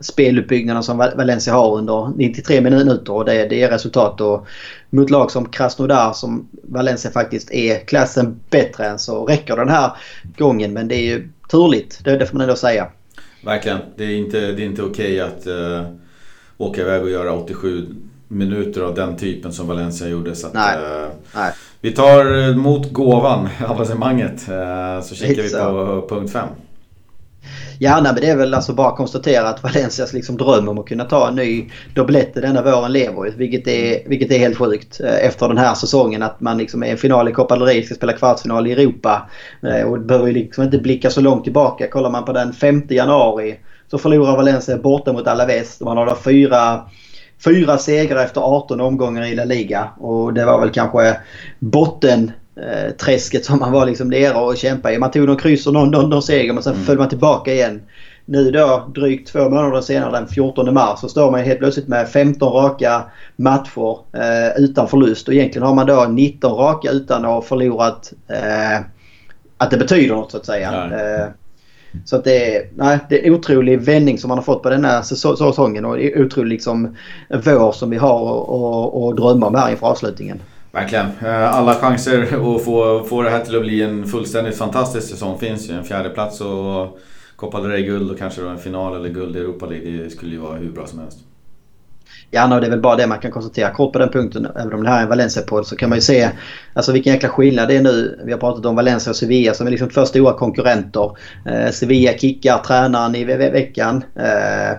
speluppbyggnaden som Valencia har under 93 minuter och det, det är resultat. Och mot lag som Krasnodar som Valencia faktiskt är klassen bättre än så räcker den här gången. Men det är ju turligt, det, det får man ändå säga. Verkligen. Det är inte, det är inte okej att uh, åka iväg och göra 87 minuter av den typen som Valencia gjorde. Så att, Nej. Uh, Nej. Vi tar emot gåvan, *laughs* avancemanget. Uh, så kikar vi på punkt 5. Ja, nej, men det är väl alltså bara att konstatera att Valencias liksom dröm om att kunna ta en ny dubblett denna våren lever vilket är, vilket är helt sjukt. Eh, efter den här säsongen att man liksom är en final i Copa del Rey, ska spela kvartsfinal i Europa. Eh, och behöver ju liksom inte blicka så långt tillbaka. Kollar man på den 5 januari så förlorar Valencia borta mot Alaves. Man har då fyra fyra segrar efter 18 omgångar i La Liga. Och det var väl kanske botten eh, träsket som man var liksom nere och kämpade i. Man tog någon kryss och någon, någon, någon seger men sen mm. föll man tillbaka igen. Nu då drygt två månader senare den 14 mars så står man helt plötsligt med 15 raka matcher eh, utan förlust. Och egentligen har man då 19 raka utan att ha förlorat eh, att det betyder något så att säga. Eh, så att det är, nej, det är en otrolig vändning som man har fått på den här säsongen och otrolig liksom vår som vi har att drömma om här inför avslutningen. Verkligen. Eh, alla chanser att få, få det här till att bli en fullständigt fantastisk säsong finns ju. En fjärde plats och Copa del Rey-guld och kanske då en final eller guld i Europa League. Det skulle ju vara hur bra som helst. Ja, no, det är väl bara det man kan konstatera. Kort på den punkten, även om det här är en Valencia-podd, så kan man ju se alltså, vilken jäkla skillnad det är nu. Vi har pratat om Valencia och Sevilla som är liksom två stora konkurrenter. Eh, Sevilla kickar tränaren i ve veckan. Eh,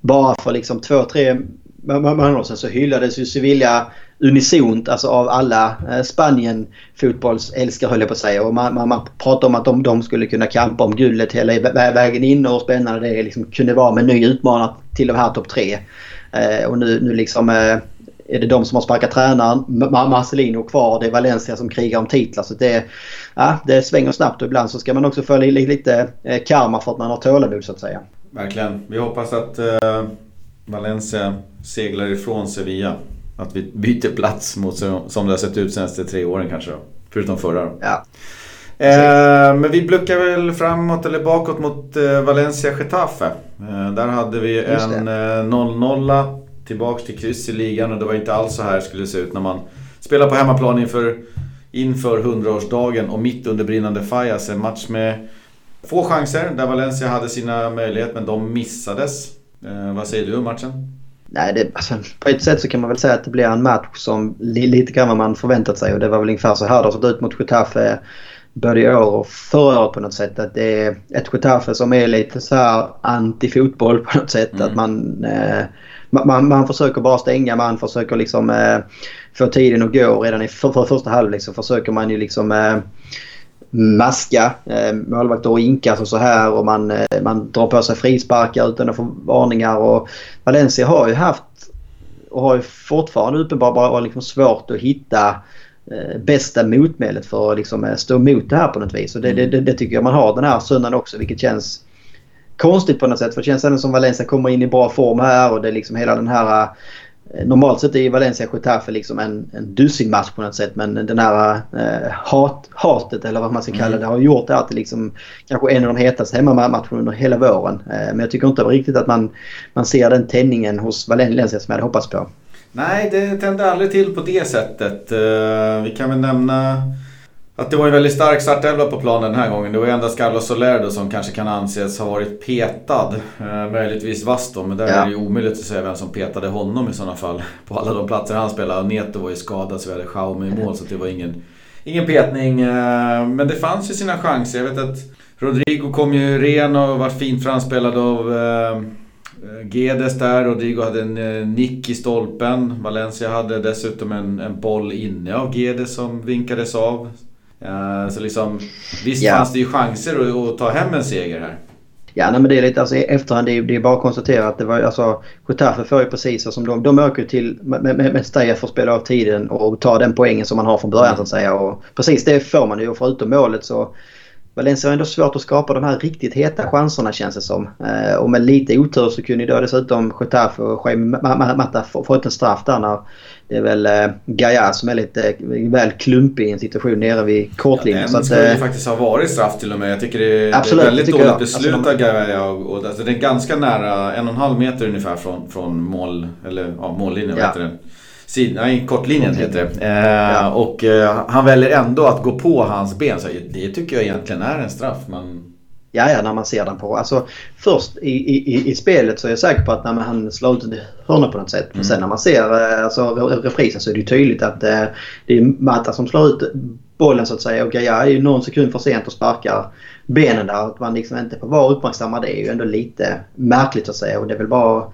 bara för liksom två, tre månader sedan så hyllades ju Sevilla unisont alltså av alla eh, Spanien fotbollsälskare höll jag på att säga. Och man, man, man pratar om att de, de skulle kunna kampa om guldet hela vägen in och hur spännande det liksom kunde vara med ny utmanare till de här topp tre. Eh, och nu, nu liksom eh, är det de som har sparkat tränaren, Marcelino kvar, det är Valencia som krigar om titlar. Så det, ja, det svänger snabbt och ibland så ska man också få lite, lite karma för att man har tålamod så att säga. Verkligen. Vi hoppas att eh Valencia seglar ifrån Sevilla. Att vi byter plats mot som det har sett ut senaste tre åren kanske då. Förutom förra Ja. Eh, men vi blickar väl framåt eller bakåt mot eh, Valencia Getafe. Eh, där hade vi en 0-0 eh, tillbaks till kryss i ligan och det var inte alls så här skulle det se ut när man spelar på hemmaplan inför, inför 100-årsdagen och mitt under brinnande Fajas. En match med få chanser där Valencia hade sina möjligheter men de missades. Eh, vad säger du om matchen? Nej, det, alltså, på ett sätt så kan man väl säga att det blir en match som lite grann vad man förväntat sig och det var väl ungefär så här det har sett ut mot Getafe både i år och förra året på något sätt. Att det är ett Getafe som är lite så här anti-fotboll på något sätt. Mm. Att man, eh, man, man försöker bara stänga, man försöker liksom eh, få tiden att gå. Redan i för, för första halvlek så försöker man ju liksom eh, maska eh, målvakter och inkas och så här och man, eh, man drar på sig frisparkar utan att få varningar. Och Valencia har ju haft och har ju fortfarande uppenbarligen liksom svårt att hitta eh, bästa motmedlet för att liksom, eh, stå emot det här på något vis. Och det, mm. det, det, tycker jag man har den här söndagen också vilket känns konstigt på något sätt. För det känns ändå som Valencia kommer in i bra form här och det är liksom hela den här normalt sett är Valencia Getafe liksom en, en dussinmatch på något sätt men den här eh, hat, hatet eller vad man ska kalla mm. det har gjort det här till liksom kanske en av de hetaste hemmamatcherna under hela våren. Eh, men jag tycker inte riktigt att man, man ser den tändningen hos Valencia som jag hade hoppats på. Nej, det tände aldrig till på det sättet. Eh, vi kan väl nämna att det var en väldigt stark startelva på planen den här gången. Det var endast Carlos Soler som kanske kan anses ha varit petad. Eh, möjligtvis Vasto, men där ja. är det ju omöjligt att säga vem som petade honom i sådana fall. På alla de platser han spelade. Och Neto var ju skadad så vi hade Jaume i mål så det var ingen, ingen petning. Eh, men det fanns ju sina chanser. Jag vet att Rodrigo kom ju ren och var fint framspelad av eh, Gedes där, Rodrigo hade en eh, nick i stolpen. Valencia hade dessutom en, en boll inne av Gedes som vinkades av. Uh, så liksom, visst ja. fanns det ju chanser att, att, ta hem en seger här. Ja, nej, men det är lite alltså, i efterhand. Det är, det är bara att konstatera att det var alltså Getafe får ju precis som de. De åker till med, med, med Steja för att spela av tiden och ta den poängen som man har från början så att säga. Och precis det får man ju och förutom målet så Valencia har ändå svårt att skapa de här riktigt heta chanserna känns det som. Eh, och med lite otur så kunde ju då dessutom Getafe och Jaime Mata fått en straff där när det är väl eh, Gaia som är lite eh, väl klumpig i en situation nere vid kortlinjen. Ja, den skulle ju faktiskt ha varit straff till och med. Jag tycker det, absolut, det är väldigt dåligt beslut alltså, av Gaia. Och, och, alltså, det är ganska nära, en och en halv meter ungefär från, från mål, eller, ja, mållinjen. Ja. Heter det. Sid, nej, kortlinjen heter det. Eh, ja. Och eh, han väljer ändå att gå på hans ben. Så det tycker jag egentligen är en straff. Man... Ja, ja, när man ser den på. Alltså, först i, i, i spelet så är jag säker på att när han slår ut en hörna på något sätt. Men mm. sen när man ser eh, alltså, reprisen så är det tydligt att eh, det är Matta som slår ut bollen så att säga. Och Gaia är ju någon sekund för sent och sparkar benen där. Att man liksom inte får vara uppmärksamma det är ju ändå lite märkligt att säga. Och det är väl bara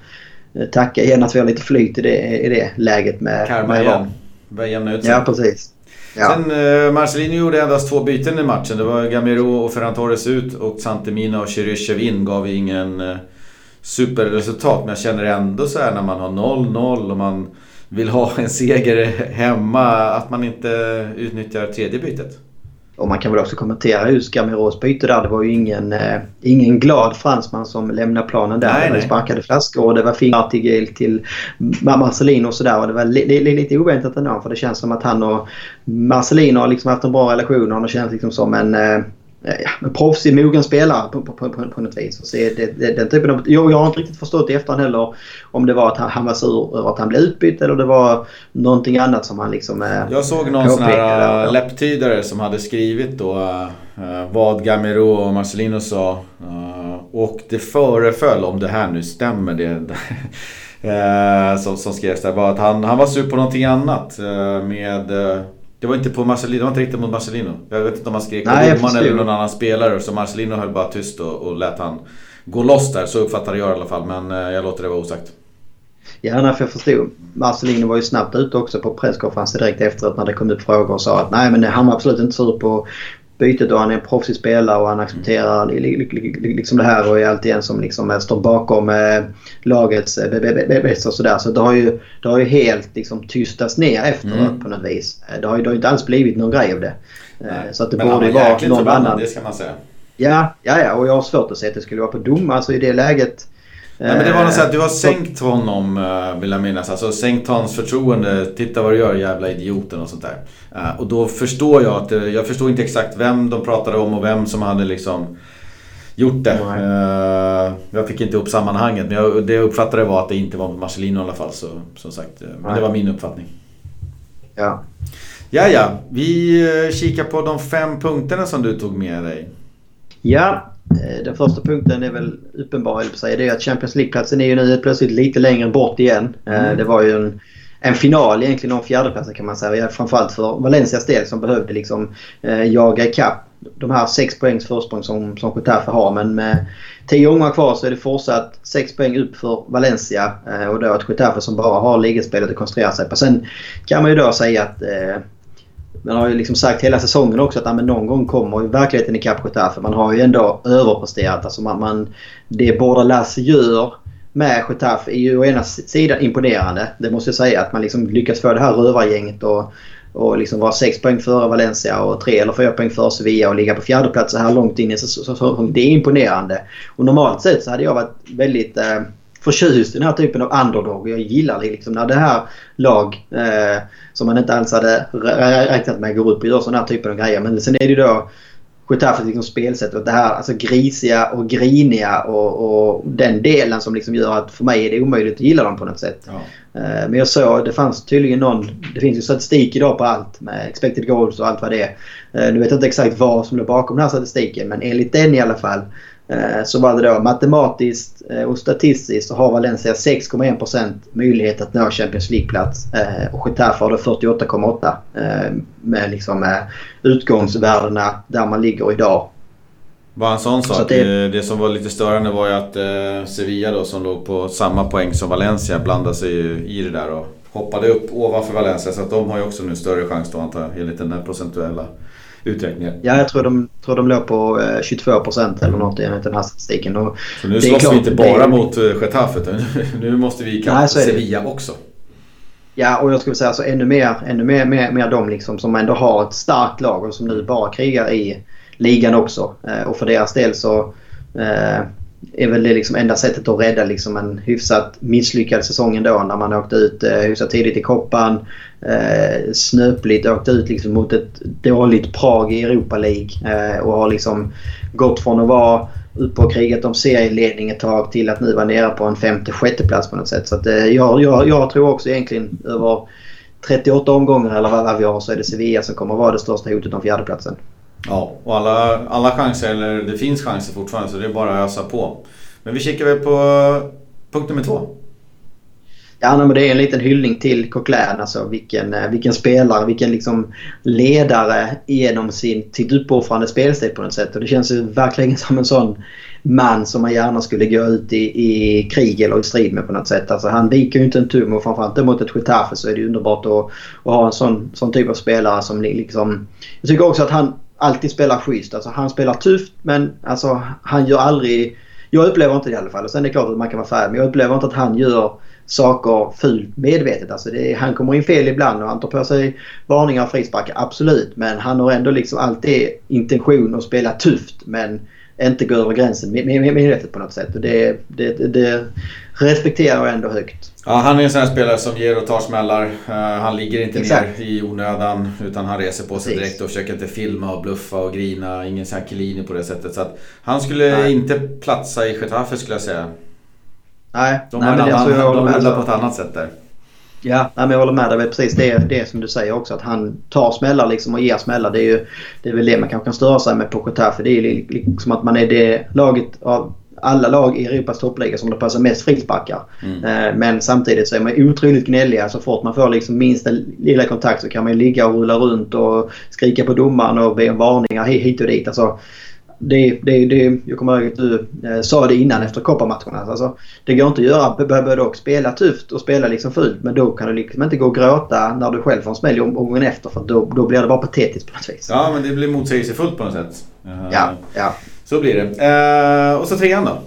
tacka igen att vi har lite flyt i det, i det läget med... Karma igen. Börjar jämna ut sig. Ja, precis. Ja. Sen eh, Marcelino gjorde endast två byten i matchen. Det var Gamero och Ferran Torres ut och Santemina och Cheryshev in. Gav ingen eh, superresultat. Men jag känner ändå så här när man har 0-0 och man vill ha en seger hemma att man inte utnyttjar tredje bytet. Och man kan väl också kommentera just Gamiros byte där. Det var ju ingen, eh, ingen glad fransman som lämnade planen där. Nej, det var sparkade flaskor och det var fingrar till, till Marcelino och sådär. Och det var li, li, lite oväntat ändå för det känns som att han och Marcelino har liksom haft en bra relation. Och han känns liksom som en eh, ja, en proffsig, mogen spelare på, på, på, på något vis. Så det, det, den typen av, jag, jag har inte riktigt förstått i efterhand heller om det var att han, han var sur över att han blev utbytt eller det var någonting annat som han liksom... Eh, jag såg någon sån här uh, läpptydare som hade skrivit då uh, vad Gamero och Marcelino sa. Uh, och det föreföll, om det här nu stämmer, det, *laughs* som, som skrevs där, var att han, han var sur på någonting annat med det var inte på Marcelino, det var inte riktigt mot Marcelino. Jag vet inte om han skrek på domaren eller någon annan spelare. Så Marcelino höll bara tyst och, och lät han gå loss där. Så uppfattade jag i alla fall. Men eh, jag låter det vara osagt. Ja, nej, för jag förstod. Marcelino var ju snabbt ute också på presskonferensen direkt efteråt när det kom upp frågor och sa att nej men han var absolut inte sur på bytet och han är en proffsig spelare och han accepterar liksom det här och är alltid en som liksom står bakom eh, lagets eh, bästa och sådär. Så det har ju, det har ju helt liksom tystats ner efteråt mm. på något vis. Det har ju det har inte alls blivit någon grej av det. Nej. Så att det Men borde ju vara någon annan. det ska man säga. Ja, ja, ja, och jag har svårt att se att det skulle vara på dom. Alltså i det läget Nej, men det var något så att du har sänkt honom eh, vill jag minnas. Alltså sänkt hans förtroende. Titta vad du gör jävla idioten och sånt där. Eh, och då förstår jag att, jag förstår inte exakt vem de pratade om och vem som hade liksom gjort det. Nej. Jag fick inte upp sammanhanget men jag, det jag uppfattade var att det inte var Marcelino i alla fall. Så, som sagt, men Nej. det var min uppfattning. Ja. Ja, ja. Vi kikar på de fem punkterna som du tog med dig. Ja, Eh, den första punkten är väl uppenbar, på sig. Det är att Champions League-platsen är ju nu plötsligt lite längre bort igen. Eh, mm. Det var ju en, en final egentligen om fjärdeplatsen kan man säga. Framförallt för Valencias del som behövde liksom eh, jaga ikapp de här sex poängs försprång som, som Getafe har. Men med tio gånger kvar så är det fortsatt sex poäng upp för Valencia. Eh, och då ett Getafe som bara har ligaspelet att koncentrera sig på. Sen kan man ju då säga att eh, man har ju liksom sagt hela säsongen också att ja, men någon gång kommer ju verkligheten ikapp Getafe. Man har ju ändå överpresterat. Alltså man, man, det Bordalas gör med Getafe är ju å ena sidan imponerande. Det måste jag säga. Att man liksom lyckas få det här rövargänget och, och liksom vara 6 poäng före Valencia och 3 eller 4 poäng före Sevilla och ligga på fjärde plats så här långt in i säsongen. Det är imponerande. Och normalt sett så hade jag varit väldigt eh, förtjust i den här typen av underdog. Jag gillar liksom när det här lag eh, som man inte alls hade räknat med går upp och gör sådana här typer av grejer. Men sen är det ju då Getafes liksom spelsätt och det här alltså grisiga och griniga och, och, den delen som liksom gör att för mig är det omöjligt att gilla dem på något sätt. Ja. Eh, men jag såg, det fanns tydligen någon, det finns ju statistik idag på allt med expected goals och allt vad det är. Eh, nu vet jag inte exakt vad som låg bakom den här statistiken men enligt den i alla fall så var det då matematiskt eh, och statistiskt så har Valencia 6,1% möjlighet att nå Champions League-plats. Eh, och Getafe har då 48,8% med liksom utgångsvärdena där man ligger idag. Bara en sån sak. Så det... det... som var lite störande var ju att Sevilla då som låg på samma poäng som Valencia blandade sig i det där och hoppade upp ovanför Valencia. Så att de har ju också nu större chans då antar jag enligt den här procentuella uträkningar. Ja, jag tror de, tror de låg på 22 eh, procent eller något enligt den här statistiken. Och så nu slåss vi inte bara mot eh, Getafe utan *laughs* nu måste vi kampa Sevilla också. Ja, och jag skulle säga alltså ännu mer, ännu mer, mer, mer de liksom som ändå har ett starkt lag och som nu bara krigar i ligan också. Eh, och för deras del så är väl det liksom enda sättet att rädda liksom en hyfsat misslyckad säsong ändå när man åkte ut eh, hyfsat tidigt i koppan. Eh, snöpligt åkte ut liksom mot ett dåligt Prag i Europa League eh, och har liksom gått från att vara uppe och krigat om serieledning ett tag till att nu vara nere på en femte sjätte plats på något sätt. Så att, eh, jag, jag, jag tror också egentligen över 38 omgångar eller vad vi har så är det Sevilla som kommer att vara det största hotet om fjärdeplatsen. Ja, och alla, alla chanser, eller det finns chanser fortfarande så det är bara att ösa på. Men vi kikar väl på punkt nummer två. Ja, men det är en liten hyllning till Coquelin. Alltså vilken, eh, vilken spelare, vilken liksom ledare genom sin, sitt uppoffrande spelstil på något sätt. Och det känns ju verkligen *laughs* som en sån man som man gärna skulle gå ut i, i krig eller i strid med på något sätt. Alltså han viker ju inte en tum och framförallt mot ett Getafe så är det underbart att, att ha en sån, sån typ av spelare som liksom... Jag tycker också att han alltid spelar schysst. Alltså han spelar tufft men alltså han gör aldrig... Jag upplever inte det i alla fall. Och sen är det klart att man kan vara färdig men jag upplever inte att han gör saker fult medvetet. Alltså är, han kommer in fel ibland och han tar på sig varningar och frisparkar. Absolut. Men han har ändå liksom alltid intention att spela tufft men inte gå över gränsen medvetet på något sätt. Och det, det, det respekterar jag ändå högt. Ja, han är en sån här spelare som ger och tar smällar. Uh, han ligger inte Exakt. ner i onödan utan han reser på sig direkt och försöker inte filma och bluffa och grina. Ingen sån här Chiellini på det sättet. Så att han skulle Nej. inte platsa i Getafe skulle jag säga. Nej, de Nej, men alltså, jag de rullar på ett annat sätt där. Ja, men jag håller med dig. Precis det, det som du säger också. Att han tar smällar liksom och ger smällar. Det är, ju, det är väl det man kanske kan störa sig med på Getafe. Det är liksom att man är det laget av alla lag i Europas toppliga som det passar mest frisparkar. Mm. Eh, men samtidigt så är man otroligt gnälliga. Så fort man får liksom minsta lilla kontakt så kan man ligga och rulla runt och skrika på domaren och be om varningar hit och dit. Alltså, det, det, det, jag kommer ihåg att du eh, sa det innan efter kopparmatcherna. Alltså, det går inte att göra. Behöver dock spela tufft och spela liksom fult. Men då kan du liksom inte gå och gråta när du själv får en smäll omgången efter. För då, då blir det bara patetiskt på något vis. Ja, men det blir motsägelsefullt på något sätt. Ja, ja. Så blir det. Uh, och så trean då?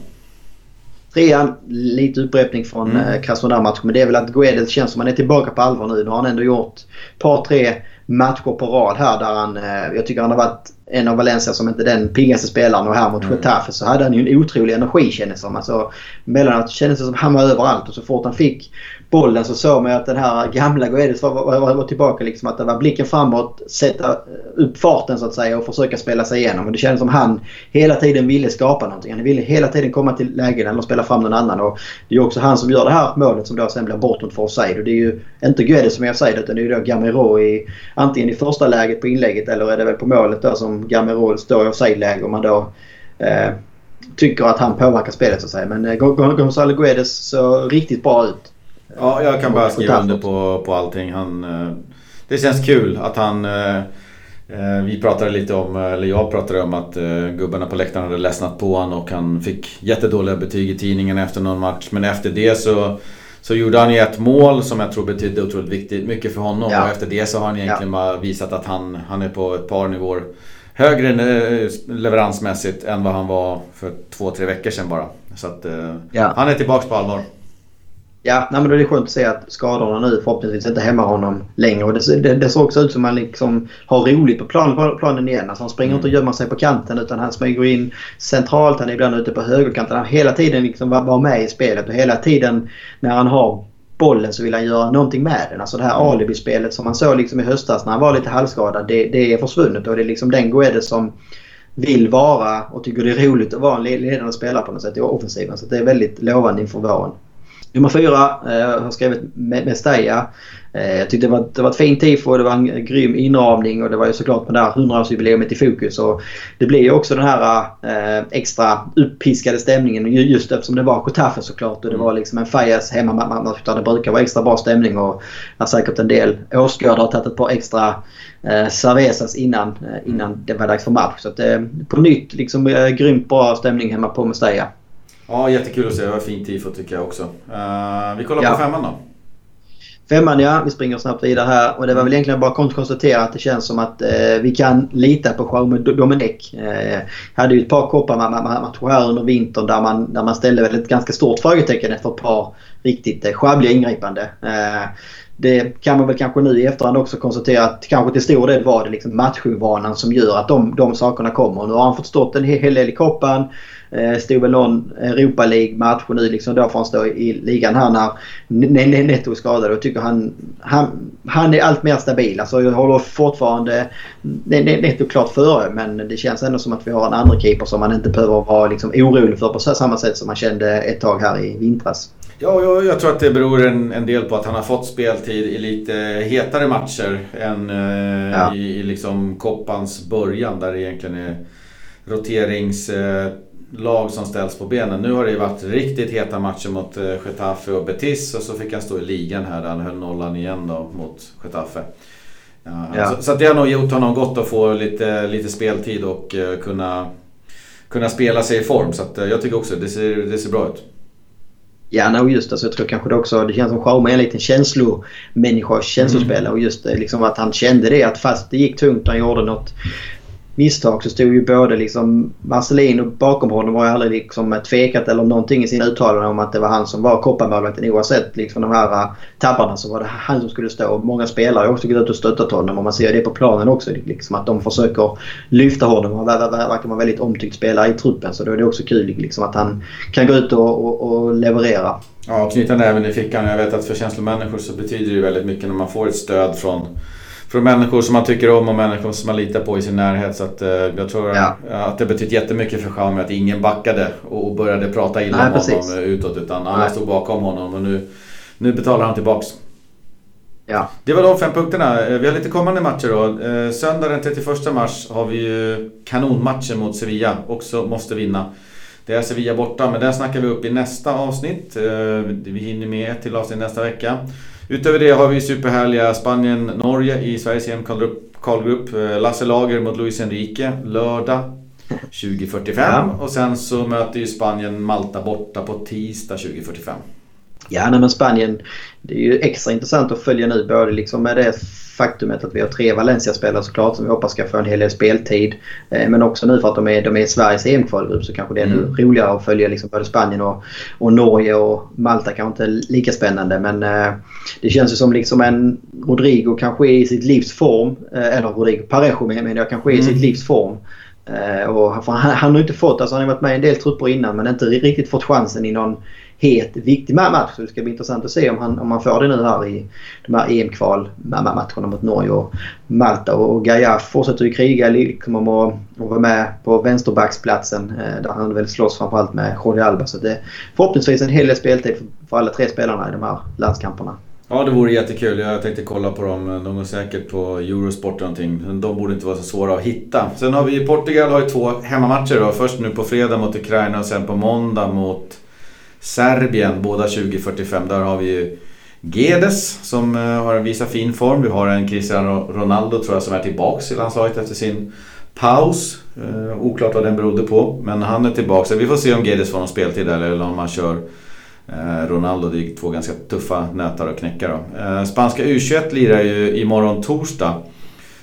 trean, lite upprepning från mm. Eh, Krasnodar-matchen. Men det är väl att Guedes känns som att han är tillbaka på allvar nu. Nu har han ändå gjort ett par, tre matcher på rad här där han... Eh, jag tycker han har varit en av Valencia som inte den piggaste spelaren och här mot mm. Getafe så hade han ju en otrolig energi kändes som. Alltså, mellanåt kändes det som han var överallt och så fort han fick bollen så såg man att den här gamla Guedes var, var, var, tillbaka. Liksom, att det var blicken framåt, sätta eh, upp farten så att säga och försöka spela sig igenom. Och det kändes som han hela tiden ville skapa någonting. Han ville hela tiden komma till lägen eller spela fram någon annan. Och det är också han som gör det här målet som då sen blir bortom för offside. Och det är ju inte Guedes som jag säger utan det är ju då Gamero i antingen i första läget på inlägget eller är det väl på målet då som Gamero står i offside-läge och man då eh, tycker att han påverkar spelet så att säga. Men eh, Gonzalo Guedes såg riktigt bra ut. Ja, jag kan bara skriva under på, på allting. Han, eh, det känns kul att han... Eh, eh, vi pratade lite om, eller jag pratade om att gubbarna på läktaren hade ledsnat på honom och han fick jättedåliga betyg i tidningen efter någon match. Men efter det så, så gjorde han ju ett mål som jag tror betydde otroligt viktigt, mycket för honom. Ja. Och efter det så har han egentligen ja. bara visat att han, han är på ett par nivåer högre leveransmässigt än vad han var för två, tre veckor sedan bara. Så att ja. han är tillbaks på allvar. Ja, nej, men då är det skönt att se att skadorna nu förhoppningsvis inte hämmar honom längre. Och det, det, det ser också ut som att han liksom har roligt på, plan, planen igen. Alltså han springer mm. inte och gömmer sig på kanten utan han smyger in centralt. Han är ibland ute på högerkanten. Han hela tiden liksom var, var med i spelet och hela tiden när han har bollen så vill han göra någonting med den. Alltså det här mm. alibispelet som man såg liksom i höstas när han var lite halvskadad. Det, det är försvunnet och det är liksom den Guedes som vill vara och tycker det är roligt att vara en ledande spelare på något sätt i offensiven. Så det är väldigt lovande inför våren. Nummer fyra eh, har skrivit Mestalla. Eh, jag tyckte det var, det var ett fint tifo, det var en grym inramning och det var ju såklart med det här 100-årsjubileet i fokus. Och det blir ju också den här eh, extra uppiskade stämningen just eftersom det var Kotafe såklart och det var liksom en Fajas hemmamatch där det brukar vara extra bra stämning och har säkert en del åskådare har tagit ett par extra eh, cervezas innan, eh, innan det var dags för match. Så att, eh, på nytt liksom eh, grymt bra stämning hemma på Mestalla. Ja, jättekul att se. Det var fint tifo tycker jag också. Uh, vi kollar ja. på femman då. Femman ja, vi springer snabbt vidare här. Och det var väl egentligen bara att konstatera att det känns som att eh, vi kan lita på Jaume Domenech. Eh, hade ju ett par kopparmatcher här under vintern där man, där man ställde väl ett ganska stort frågetecken efter ett par riktigt eh, sjabbliga ingripande. Eh, det kan man väl kanske nu i efterhand också konstatera att kanske till stor del var det liksom matchvanan som gör att de, de sakerna kommer. Nu har han fått stått en hel del i koppan. Eh, stod väl någon Europa League-match nu liksom då får han stå i ligan här när Netto är skadad. Och tycker han, han, han är allt mer stabil. Alltså jag håller fortfarande Netto klart före men det känns ändå som att vi har en andra keeper som man inte behöver vara liksom orolig för på samma sätt som man kände ett tag här i vintras. Ja, jag, jag tror att det beror en, en, del på att han har fått speltid i lite hetare matcher än eh, ja. i, i liksom koppans början där det egentligen är roterings... Eh, lag som ställs på benen. Nu har det ju varit riktigt heta matcher mot eh, Getafe och Betis och så fick han stå i ligan här där han höll nollan igen då mot Getafe. Ja. Så, så det har nog gjort honom gott att få lite, lite speltid och uh, kunna, kunna spela sig i form. Så att, uh, jag tycker också det ser, det ser bra ut. Ja, no, just det. Så jag tror kanske det också, det känns som Schaume är en liten känslomänniska, känslospelare. Mm. Och just liksom att han kände det att fast det gick tungt och han gjorde något misstag så stod ju både liksom Marcelin och bakom honom har ju aldrig liksom tvekat eller någonting i sina uttalanden om att det var han som var kopparmålvakten. Oavsett liksom de här äh, tabbarna så var det han som skulle stå. Många spelare har också gått ut och stöttat honom och man ser det på planen också. Liksom att de försöker lyfta honom. Han verkar vara väldigt omtyckt spelare i truppen så då är det också kul liksom att han kan gå ut och, och, och leverera. Ja, knyta näven i fickan. Jag vet att för känslomänniskor så betyder det väldigt mycket när man får ett stöd från från människor som man tycker om och människor som man litar på i sin närhet. Så att, eh, jag tror ja. att det betytt jättemycket för Xiaomi att ingen backade och började prata illa Nej, om precis. honom utåt. Utan alla stod bakom honom och nu, nu betalar han tillbaks. Ja. Det var de fem punkterna. Eh, vi har lite kommande matcher då. Eh, söndag den 31 mars har vi ju kanonmatchen mot Sevilla. Också måste vinna. Det är Sevilla borta, men den snackar vi upp i nästa avsnitt. Vi hinner med ett till avsnitt nästa vecka. Utöver det har vi superhärliga Spanien-Norge i Sveriges EM-kvalgrupp. Eh, Lasse Lager mot Luis Enrique lördag *laughs* 20.45. Ja. Och sen så möter ju Spanien Malta borta på tisdag 20.45. Ja, nej, men Spanien. Det är ju extra intressant att följa nu både liksom med det faktumet att vi har tre Valencia-spelare såklart som vi hoppas ska få en hel del speltid. Eh, men också nu för att de är, de är Sveriges EM-kvalgrupp så kanske det är mm. roligare att följa liksom både Spanien och, och Norge och Malta kanske inte lika spännande. Men eh, det känns ju som liksom en Rodrigo kanske är i sitt livs form. Eh, eller Rodrigo Parejo menar jag kanske är i mm. sitt livs form. Och han, han har inte fått, alltså han har varit med i en del trupper innan men inte riktigt fått chansen i någon het viktig match. Så det ska bli intressant att se om han, om han får det nu här i de här EM-kval-matcherna mot Norge och Malta. Och Gaia fortsätter ju kriga kommer att, att vara med på vänsterbacksplatsen eh, där han väl slåss framförallt med Jordi Alba. Så det är förhoppningsvis en hel del speltid för alla tre spelarna i de här landskamperna. Ja, det vore jättekul. Jag tänkte kolla på dem. De går säkert på Eurosport eller någonting. De borde inte vara så svåra att hitta. Sen har vi Portugal har ju två hemmamatcher då. Först nu på fredag mot Ukraina och sen på måndag mot Serbien. Båda 20.45. Där har vi ju Gedes som eh, har visat fin form. Vi har en Cristiano Ronaldo tror jag som är tillbaks i landslaget efter sin paus. Eh, oklart vad den berodde på. Men han är tillbaka. Vi får se om Gedes får någon speltid eller om han kör Eh, Ronaldo, det är två ganska tuffa nötar att knäcka då. Eh, spanska U21 lirar ju imorgon torsdag.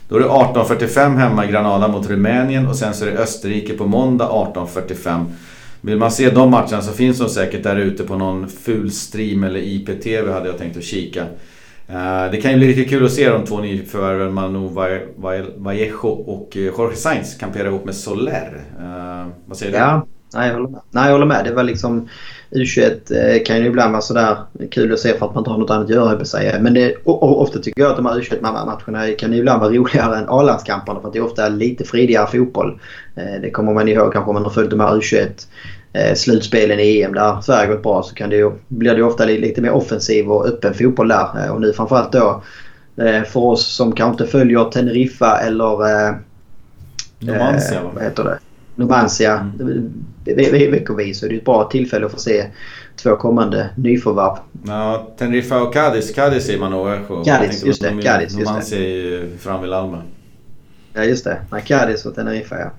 Då är det 18.45 hemma i Granada mot Rumänien och sen så är det Österrike på måndag 18.45. Vill man se de matcherna så finns de säkert där ute på någon full stream eller IPTV hade jag tänkt att kika. Eh, det kan ju bli riktigt kul att se de två nyförvärven Manu Vallejo och eh, Jorge Sainz kan pera ihop med Soler. Eh, vad säger du? Ja, nej, jag håller med. Nej, jag håller med. Det var liksom... U21 eh, kan ju ibland vara sådär kul att se för att man inte har något annat att göra på sig. Men det, ofta tycker jag att de här U21-matcherna kan ibland vara roligare än A-landskamperna för att det är ofta lite fridigare fotboll. Eh, det kommer man ihåg kanske om man har följt de här U21 eh, slutspelen i EM där Sverige gått bra så kan det ju, blir det ofta lite mer offensiv och öppen fotboll där. Och nu framförallt då för oss som kanske inte följer Teneriffa eller... Numancia eh, Vad heter det? Numancia mm. Veckovis. Så det är ett bra tillfälle att få se två kommande nyförvärv. Ja, Teneriffa och Cadiz. Cadiz är man nog. Cadiz, just det. Cadiz, Numancia är ju fram vid Alma. Ja, just det. Nej, Cadiz och Teneriffa, ja.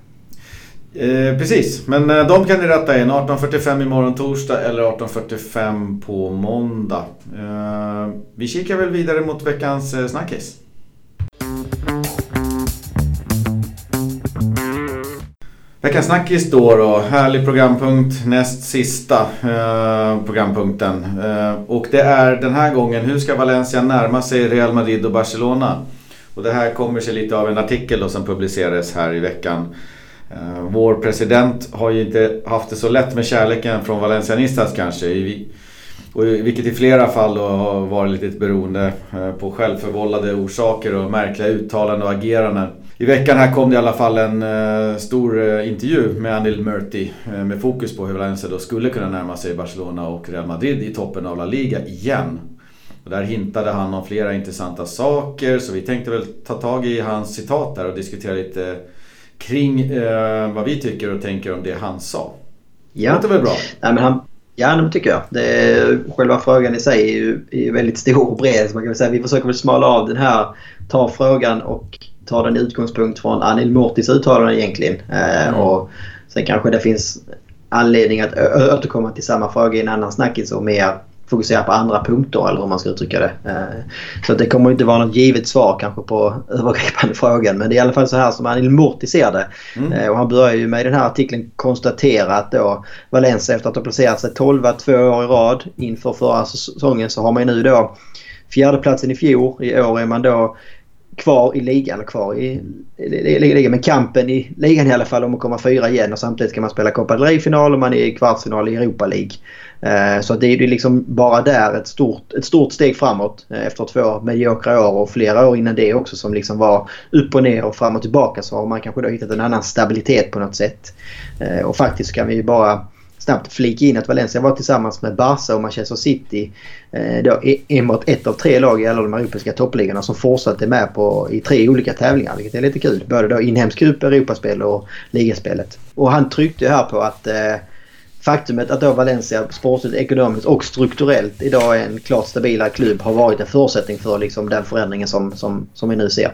Eh, precis, men eh, de kan ni rätta in. 18.45 imorgon torsdag eller 18.45 på måndag. Eh, vi kikar väl vidare mot veckans eh, snackis. Veckans snackis då, då. Härlig programpunkt. Näst sista eh, programpunkten. Eh, och det är den här gången, hur ska Valencia närma sig Real Madrid och Barcelona? Och det här kommer sig lite av en artikel då som publicerades här i veckan. Eh, vår president har ju inte haft det så lätt med kärleken från Valencianistas kanske. I, och vilket i flera fall då har varit lite beroende eh, på självförvållade orsaker och märkliga uttalanden och ageranden. I veckan här kom det i alla fall en uh, stor uh, intervju med Anil Murti uh, med fokus på hur Valencia då skulle kunna närma sig Barcelona och Real Madrid i toppen av La Liga igen. Och där hintade han om flera intressanta saker så vi tänkte väl ta tag i hans citat där och diskutera lite kring vad vi tycker och tänker om det han sa. Ja. Det låter väl bra? Nej, men han, Ja, det tycker jag. Det är, själva frågan i sig är ju, är väldigt stor och bred. Så man kan säga, vi försöker väl smala av den här, ta frågan och ta den utgångspunkt från Anil Mortis uttalande egentligen. Eh, mm. och sen kanske det finns anledning att återkomma till samma fråga i en annan snackis och mer fokusera på andra punkter eller hur man ska uttrycka det. Eh, så det kommer inte vara något givet svar kanske på *laughs* övergripande frågan men det är i alla fall så här som Anil Morti ser det. Mm. Eh, och han börjar ju med i den här artikeln konstatera att då Valencia efter att ha placerat sig 12 två år i rad inför förra säsongen så har man nu då fjärdeplatsen i fjol. I år är man då kvar i ligan, eller kvar i, ligan, men kampen i ligan i alla fall om att komma fyra igen och samtidigt kan man spela Copa del Rey-final och man är i kvartsfinal i Europa League. Eh, så det är ju liksom bara där ett stort, ett stort steg framåt eh, efter två mediokra år och flera år innan det också som liksom var upp och ner och fram och tillbaka så har man kanske då hittat en annan stabilitet på något sätt. Eh, och faktiskt kan vi ju bara snabbt flika in att Valencia var tillsammans med Barca och Manchester City eh, då enbart ett av tre lag i alla de europeiska toppligorna som fortsatte med på, i tre olika tävlingar vilket är lite kul. Både då inhemsk cup, Europaspel och ligaspelet. Och han tryckte här på att eh, faktumet att då Valencia sportsligt, ekonomiskt och strukturellt idag är en klart stabilare klubb har varit en förutsättning för liksom, den förändringen som, som, som vi nu ser.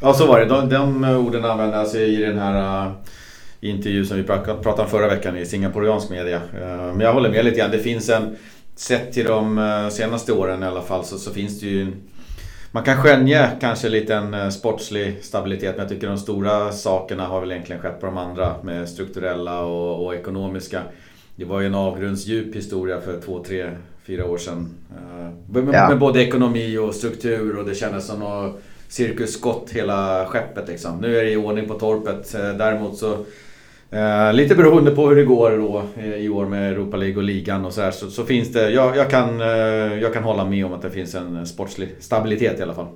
Ja så var det. De, de orden användes i den här eh, intervju som vi pratade om förra veckan i singaporiansk media. Eh, men jag håller med lite grann. Det finns en, sett till de eh, senaste åren i alla fall, så, så finns det ju man kan skönja kanske lite en eh, sportslig stabilitet men jag tycker de stora sakerna har väl egentligen skett på de andra med strukturella och, och ekonomiska. Det var ju en avgrundsdjup historia för två, tre, fyra år sedan. Med, ja. med både ekonomi och struktur och det kändes som något Cirkus Scott hela skeppet liksom. Nu är det i ordning på torpet. Däremot så Eh, lite beroende på hur det går då, eh, i år med Europa League och ligan och så här, så, så, finns det, jag, jag, kan, eh, jag kan hålla med om att det finns en sportslig stabilitet i alla fall.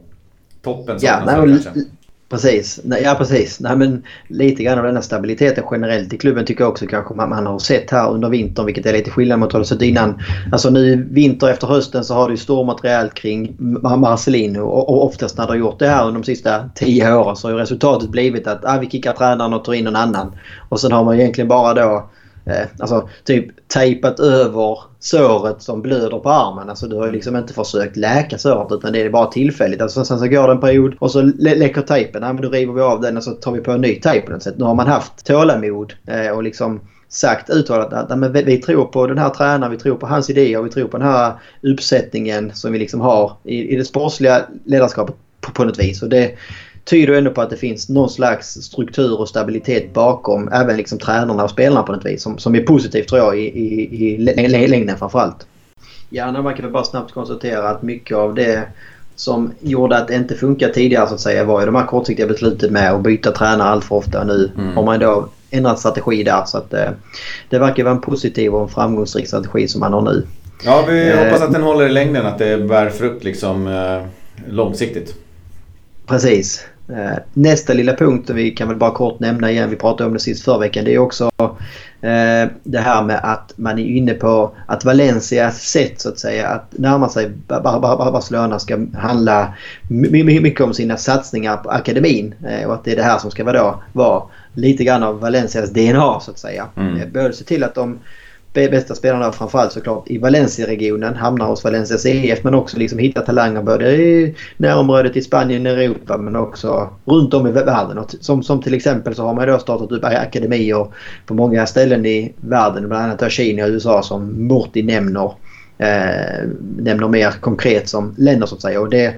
Toppen saknas ja, kanske. Precis. Ja, precis. Nej, men lite grann av den här stabiliteten generellt i klubben tycker jag också kanske man, man har sett här under vintern, vilket är lite skillnad mot vad det sett innan. Alltså nu vinter efter hösten så har det ju stormat rejält kring Marcelino och, och oftast när det har gjort det här under de sista tio åren så har resultatet blivit att ah, vi kickar tränaren och tar in någon annan. Och sen har man egentligen bara då eh, alltså typ tejpat över såret som blöder på armen. Alltså du har ju liksom inte försökt läka såret utan det är bara tillfälligt. Alltså, sen så går det en period och så läcker tejpen. Ja, men då river vi av den och så tar vi på en ny tejp på något sätt. Nu har man haft tålamod eh, och liksom sagt uttalat att men vi, vi tror på den här tränaren, vi tror på hans idéer, vi tror på den här uppsättningen som vi liksom har i, i det sportsliga ledarskapet på, på något vis. Och det, tyder ändå på att det finns någon slags struktur och stabilitet bakom även liksom tränarna och spelarna på något vis. Som, som är positivt tror jag i, i, i längden framförallt. Ja, man kan väl bara snabbt konstatera att mycket av det som gjorde att det inte funkade tidigare så att säga var ju de här kortsiktiga besluten med att byta tränare allt för ofta. Nu mm. har man då ändrat strategi där så att det, eh, det verkar vara en positiv och en framgångsrik strategi som man har nu. Ja, vi eh, hoppas att den håller i längden, att det bär frukt liksom eh, långsiktigt. Precis. Eh, nästa lilla punkt, vi kan väl bara kort nämna igen, vi pratade om det sist förra veckan, det är också eh, det här med att man är inne på att Valencias sätt så att säga att närma sig Barcelona ska handla mycket om sina satsningar på akademin eh, och att det är det här som ska vara, vara lite grann av Valencias DNA så att säga. Mm. Både se till att de bästa spelarna framförallt såklart i Valencia-regionen hamnar hos Valencia CF men också liksom hitta talanger både i närområdet i Spanien, Europa men också runt om i världen. Och som, som till exempel så har man då startat upp akademier på många ställen i världen, bland annat Kina och USA som Morty nämner. Eh, nämner mer konkret som länder så att säga. Och det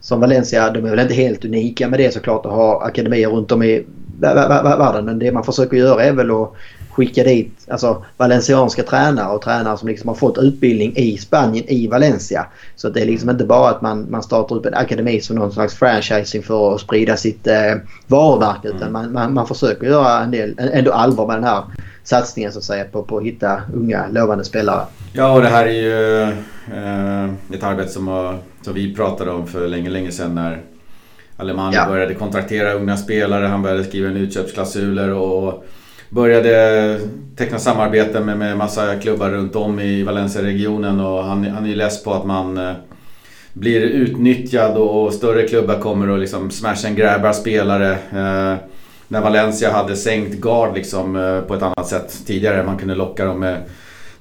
som Valencia, de är väl inte helt unika med det såklart att ha akademier runt om i världen. Men det man försöker göra är väl att skicka dit alltså, valencianska tränare och tränare som liksom har fått utbildning i Spanien, i Valencia. Så det är liksom inte bara att man, man startar upp en akademi som någon slags franchising för att sprida sitt eh, varumärke. Utan mm. man, man, man försöker göra en del, ändå allvar med den här satsningen så att säga på, på att hitta unga lovande spelare. Ja och det här är ju eh, ett arbete som, har, som vi pratade om för länge, länge sedan när Alemani ja. började kontraktera unga spelare. Han började skriva en utköpsklausuler och började teckna samarbete med, med massa klubbar runt om i Valencia-regionen och han, han är ju less på att man eh, blir utnyttjad och större klubbar kommer och liksom smash and grabbar spelare. Eh, när Valencia hade sänkt gard liksom, eh, på ett annat sätt tidigare. Man kunde locka dem med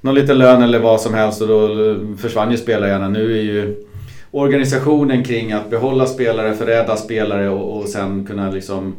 någon liten lön eller vad som helst och då eh, försvann ju spelarna. Nu är ju organisationen kring att behålla spelare, förädla spelare och, och sen kunna liksom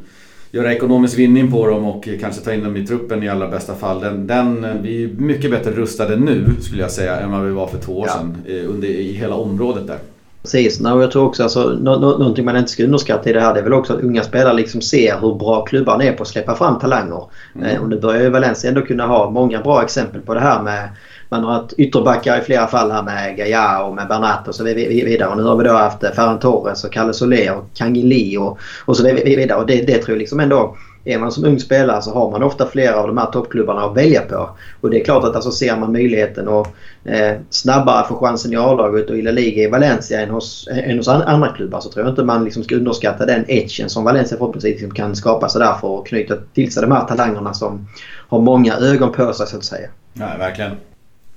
göra ekonomisk vinning på dem och kanske ta in dem i truppen i allra bästa fall. Den, den, vi är mycket bättre rustade nu skulle jag säga än vad vi var för två år ja. sedan under, i hela området där. Precis, och jag tror också alltså, nå, nå, någonting man inte ska underskatta i det här det är väl också att unga spelare liksom ser hur bra klubbarna är på att släppa fram talanger. Mm. Eh, och nu börjar ju Valencia ändå kunna ha många bra exempel på det här med man har haft ytterbackar i flera fall här med Gaia och med Bernat och så vidare. Och nu har vi då haft Ferran Torres och Kalle Soler och Kangili och, och så vidare. Och det, det tror jag liksom ändå är man som ung spelare så har man ofta flera av de här toppklubbarna att välja på. Och det är klart att alltså ser man möjligheten att eh, snabbare få chansen i A-laget och i La Liga i Valencia än hos, än hos andra klubbar så tror jag inte man liksom ska underskatta den edgen som Valencia förhoppningsvis liksom kan skapa sig där för att knyta till sig de här talangerna som har många ögon på sig så att säga. Ja, verkligen.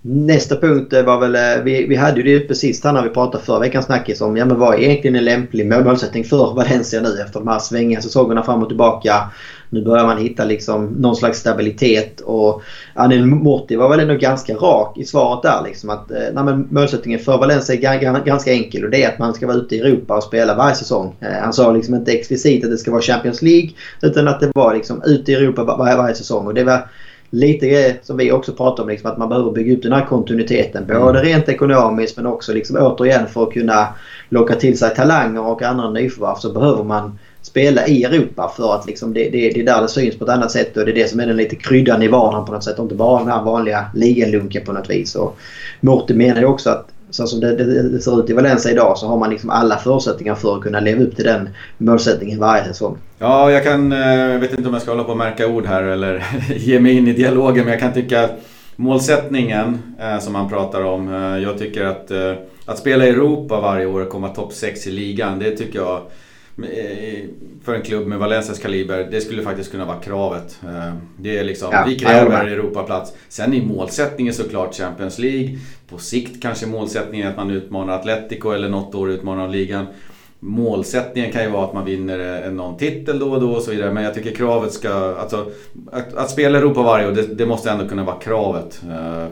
Nästa punkt var väl, eh, vi, vi hade ju det precis här när vi pratade förra veckans snackis om ja, men vad är egentligen en lämplig målsättning för Valencia nu efter de här svängiga säsongerna fram och tillbaka. Nu börjar man hitta liksom någon slags stabilitet och Anil Morti var väl ändå ganska rak i svaret där. Liksom att, eh, nej, men målsättningen för Valencia är ganska enkel och det är att man ska vara ute i Europa och spela varje säsong. Eh, han sa liksom inte explicit att det ska vara Champions League utan att det var liksom ute i Europa varje, varje säsong. Och det var lite grejer som vi också pratar om. Liksom, att man behöver bygga upp den här kontinuiteten. Mm. Både rent ekonomiskt men också liksom, återigen för att kunna locka till sig talanger och andra nyförvärv så behöver man spela i Europa för att liksom det, det, det är där det syns på ett annat sätt och det är det som är den lite kryddan i vardagen på något sätt och inte bara den här vanliga ligalunken på något vis. Och Morty menar ju också att så som det, det, det, ser ut i Valencia idag så har man liksom alla förutsättningar för att kunna leva upp till den målsättningen varje säsong. Ja, jag kan... Jag vet inte om jag ska hålla på och märka ord här eller *laughs* ge mig in i dialogen men jag kan tycka att målsättningen eh, som man pratar om. Eh, jag tycker att, eh, att spela i Europa varje år och komma topp 6 i ligan, det tycker jag för en klubb med Valencias kaliber, det skulle faktiskt kunna vara kravet. Eh, det är liksom, ja, vi kräver Europaplats. Sen är målsättningen såklart Champions League. På sikt kanske målsättningen är att man utmanar Atletico eller något år utmanar ligan. Målsättningen kan ju vara att man vinner eh, någon titel då och då och så vidare. Men jag tycker kravet ska... Alltså, att, att spela Europa varje år, det, det, måste ändå kunna vara kravet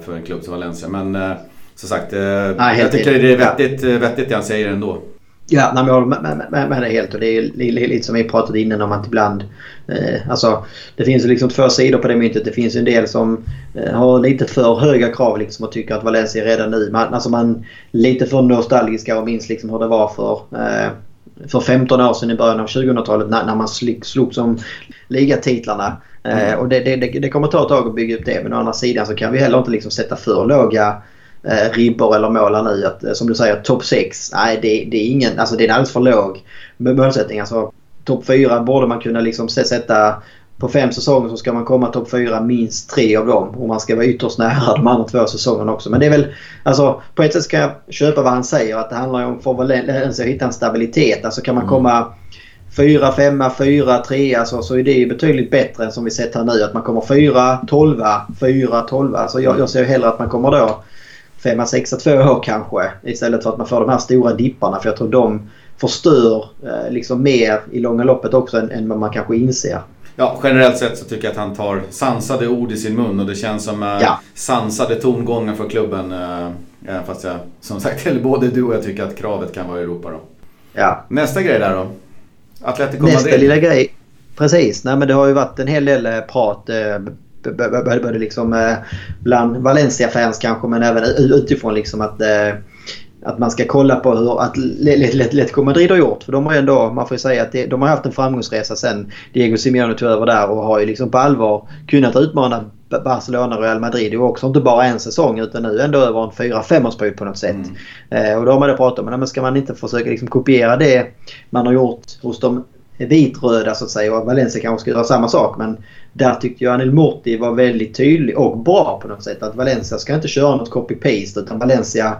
för en klubb som Valencia. Men som sagt, Nej, jag tycker det är vettigt, vettigt det han säger ändå. Ja, nej, jag håller med, med, med det helt. Och det är lite som vi pratade innan om att ibland... Eh, alltså, det finns liksom två sidor på det myntet. Det finns en del som eh, har lite för höga krav liksom, och tycker att Valencia redan nu... Man, alltså man lite för nostalgiska och minns liksom hur det var för... Eh, för 15 år sedan i början av 2000-talet när, när man slogs om ligatitlarna. Eh, mm. och det, det, det, kommer ta ett tag att bygga upp det. Men å andra sidan så kan vi heller inte liksom sätta för låga eh, ribbor eller mål här nu. Att, eh, som du säger, topp 6. Nej, det, det, är ingen, alltså det är en alldeles för låg målsättning. Alltså, topp 4 borde man kunna liksom sätta på fem säsonger så ska man komma topp fyra minst tre av dem. Och man ska vara ytterst nära *laughs* de andra två säsongerna också. Men det är väl... Alltså på ett sätt ska jag köpa vad han säger. Att det handlar om för Valencia att hitta en stabilitet. Alltså kan man mm. komma fyra, femma, fyra, trea så, så är det betydligt bättre än som vi sett här nu. Att man kommer fyra, tolva, fyra, tolva. Alltså jag, jag ser hellre att man kommer då femma, sexa, två år kanske. Istället för att man får de här stora dipparna. För jag tror de förstör eh, liksom mer i långa loppet också än, än vad man kanske inser. Ja, generellt sett så tycker jag att han tar sansade ord i sin mun och det känns som eh, ja. sansade tongångar för klubben. Eh, fast jag, som sagt, *laughs* eller både du och jag tycker att kravet kan vara Europa då. Ja. Nästa grej där då? Atletico Nästa Madrid. lilla grej. Precis. Nej, men det har ju varit en hel del prat både liksom eh, bland Valencia-fans kanske men även utifrån liksom att eh, att man ska kolla på hur Atletico Madrid har gjort. För de har ändå, man får ju säga att de har haft en framgångsresa sen Diego Simeone tog över där och har ju liksom på allvar kunnat utmana Barcelona och Real Madrid. Det var också inte bara en säsong utan nu ändå över en fyra femårsperiod på något sätt. Mm. Eh, och då har man då pratat om, men ska man inte försöka liksom kopiera det man har gjort hos de vitröda så att säga och Valencia kanske ska göra samma sak. Men där tyckte jag Anel Morti var väldigt tydlig och bra på något sätt. Att Valencia ska inte köra något copy-paste utan Valencia...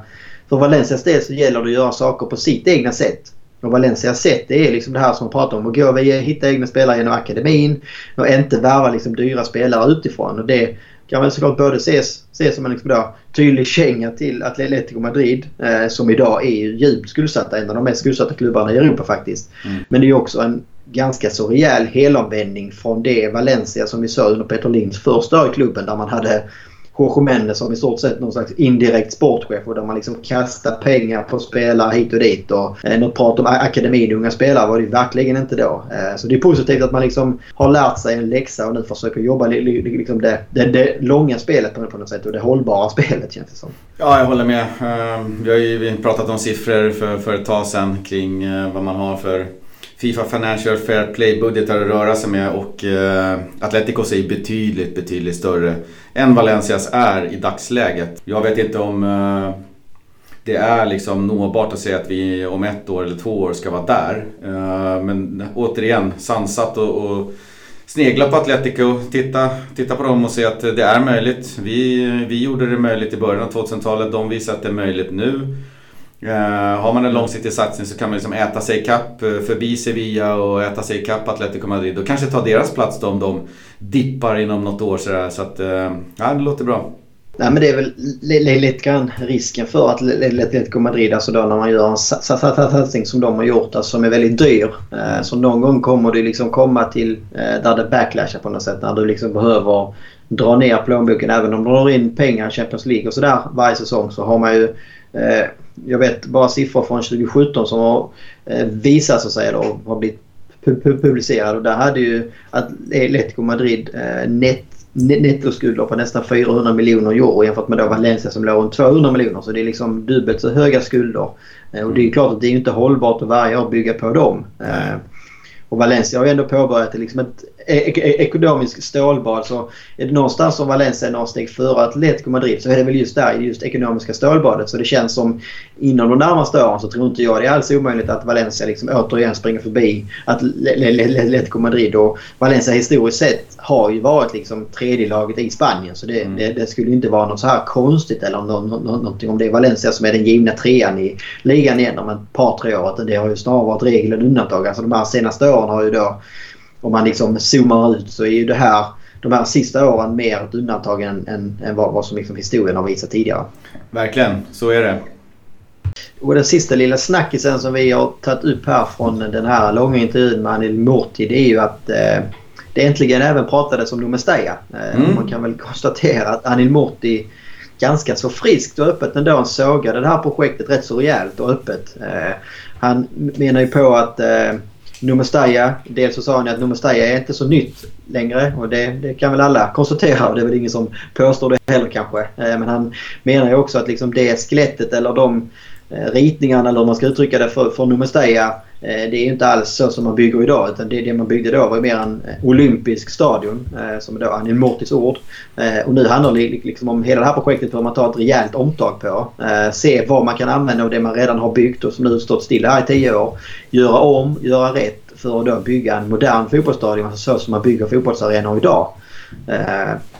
För Valencias del så gäller det att göra saker på sitt egna sätt. Och Valencias sätt det är liksom det här som man pratar om. Att gå via hitta egna spelare genom akademin och inte värva liksom dyra spelare utifrån. Och det kan väl såklart både ses, ses som en liksom då, tydlig känga till Atletico Madrid eh, som idag är djupt skuldsatta. En av de mest skuldsatta klubbarna i Europa faktiskt. Mm. Men det är också en ganska så rejäl helomvändning från det Valencia som vi såg under Peter Linds första år i klubben där man hade Jorge Mendes som i stort sett någon slags indirekt sportchef och där man liksom kastar pengar på spelare hit och dit. Och eh, något prat om akademin unga spelare var det verkligen inte då. Eh, så det är positivt att man liksom har lärt sig en läxa och nu försöker jobba liksom det, det, det långa spelet på, något sätt och det hållbara *laughs* spelet känns det som. Ja, jag håller med. Eh, vi har ju pratat om siffror för, för ett tag sedan kring eh, vad man har för Fifa Financial Fair Play-budgetar att röra sig med och eh, Atleticos är betydligt, betydligt större än Valencias är i dagsläget. Jag vet inte om eh, det är liksom nåbart att säga att vi om ett år eller två år ska vara där. Eh, men återigen, sansat och, och snegla på Atletico, titta, titta på dem och se att det är möjligt. Vi, vi gjorde det möjligt i början av 2000-talet, de visar att det är möjligt nu. Uh, har man en långsiktig satsning så kan man liksom äta sig kapp eh, förbi Sevilla och äta sig kapp Atletico Madrid och kanske ta deras plats då om de dippar inom något år sådär. Så att, uh, ja det låter bra. Nej men det är väl lite grann risken för att Atletico Madrid, alltså då när man gör en satsning som de har gjort, alltså som är väldigt dyr. Så någon gång kommer du liksom komma till där det backlashar på något sätt. När du liksom behöver dra ner plånboken. Även om du drar in pengar i Champions League och sådär varje säsong så har man ju jag vet bara siffror från 2017 som har eh, visat så att säga då, har blivit publicerade. Och där hade ju Atletico Madrid eh, net, nettoskulder på nästan 400 miljoner euro jämfört med då Valencia som låg runt 200 miljoner. Så det är liksom dubbelt så höga skulder. Eh, och det är klart att det är inte hållbart att varje år bygga på dem. Mm. Och Valencia har ju ändå påbörjat liksom ett e-, e-, ekonomiskt stålbad. Så är det någonstans som Valencia är några steg före Atletico Madrid så är det väl just där i just ekonomiska stålbadet. Så det känns som inom de närmaste åren så tror inte jag det är alls omöjligt att Valencia liksom återigen springer förbi Atletico Madrid. Och Valencia historiskt sett har ju varit liksom tredje laget i Spanien. Så det, mm. det, det, skulle inte vara något så här konstigt eller nå, nå, någonting om det är Valencia som är den givna trean i ligan igen om ett par tre år. Det har ju snarare varit regel än undantag. Alltså de här senaste åren har ju då om man liksom zoomar ut så är ju det här de här sista åren mer ett undantag än, än, än vad, vad som liksom historien har visat tidigare. Verkligen, så är det. Och den sista lilla snackisen som vi har tagit upp här från den här långa intervjun med Anil Morti det är ju att eh, det äntligen även pratades om Nomesteja. Eh, mm. Man kan väl konstatera att Anil Morti ganska så friskt och öppet ändå sågade det här projektet rätt så rejält och öppet. Eh, han menar ju på att eh, Numestaya, dels så sa han att Numestaya är inte så nytt längre och det, det, kan väl alla konstatera och det är väl ingen som påstår det heller kanske. Eh, men han menar ju också att liksom det skelettet eller de eh, ritningarna eller hur man ska uttrycka det för, för Numestaya Eh, det är inte alls så som man bygger idag utan det, det man byggde då var mer en eh, olympisk stadion eh, som som är då Anil Mortis ord. Och nu handlar det liksom om hela det här projektet för man tar ett rejält omtag på. Se vad man kan använda av det man redan har byggt och som nu stått stilla här i tio år. Göra om, göra rätt för att då bygga en modern fotbollsstadion alltså så som man bygger fotbollsarenor idag.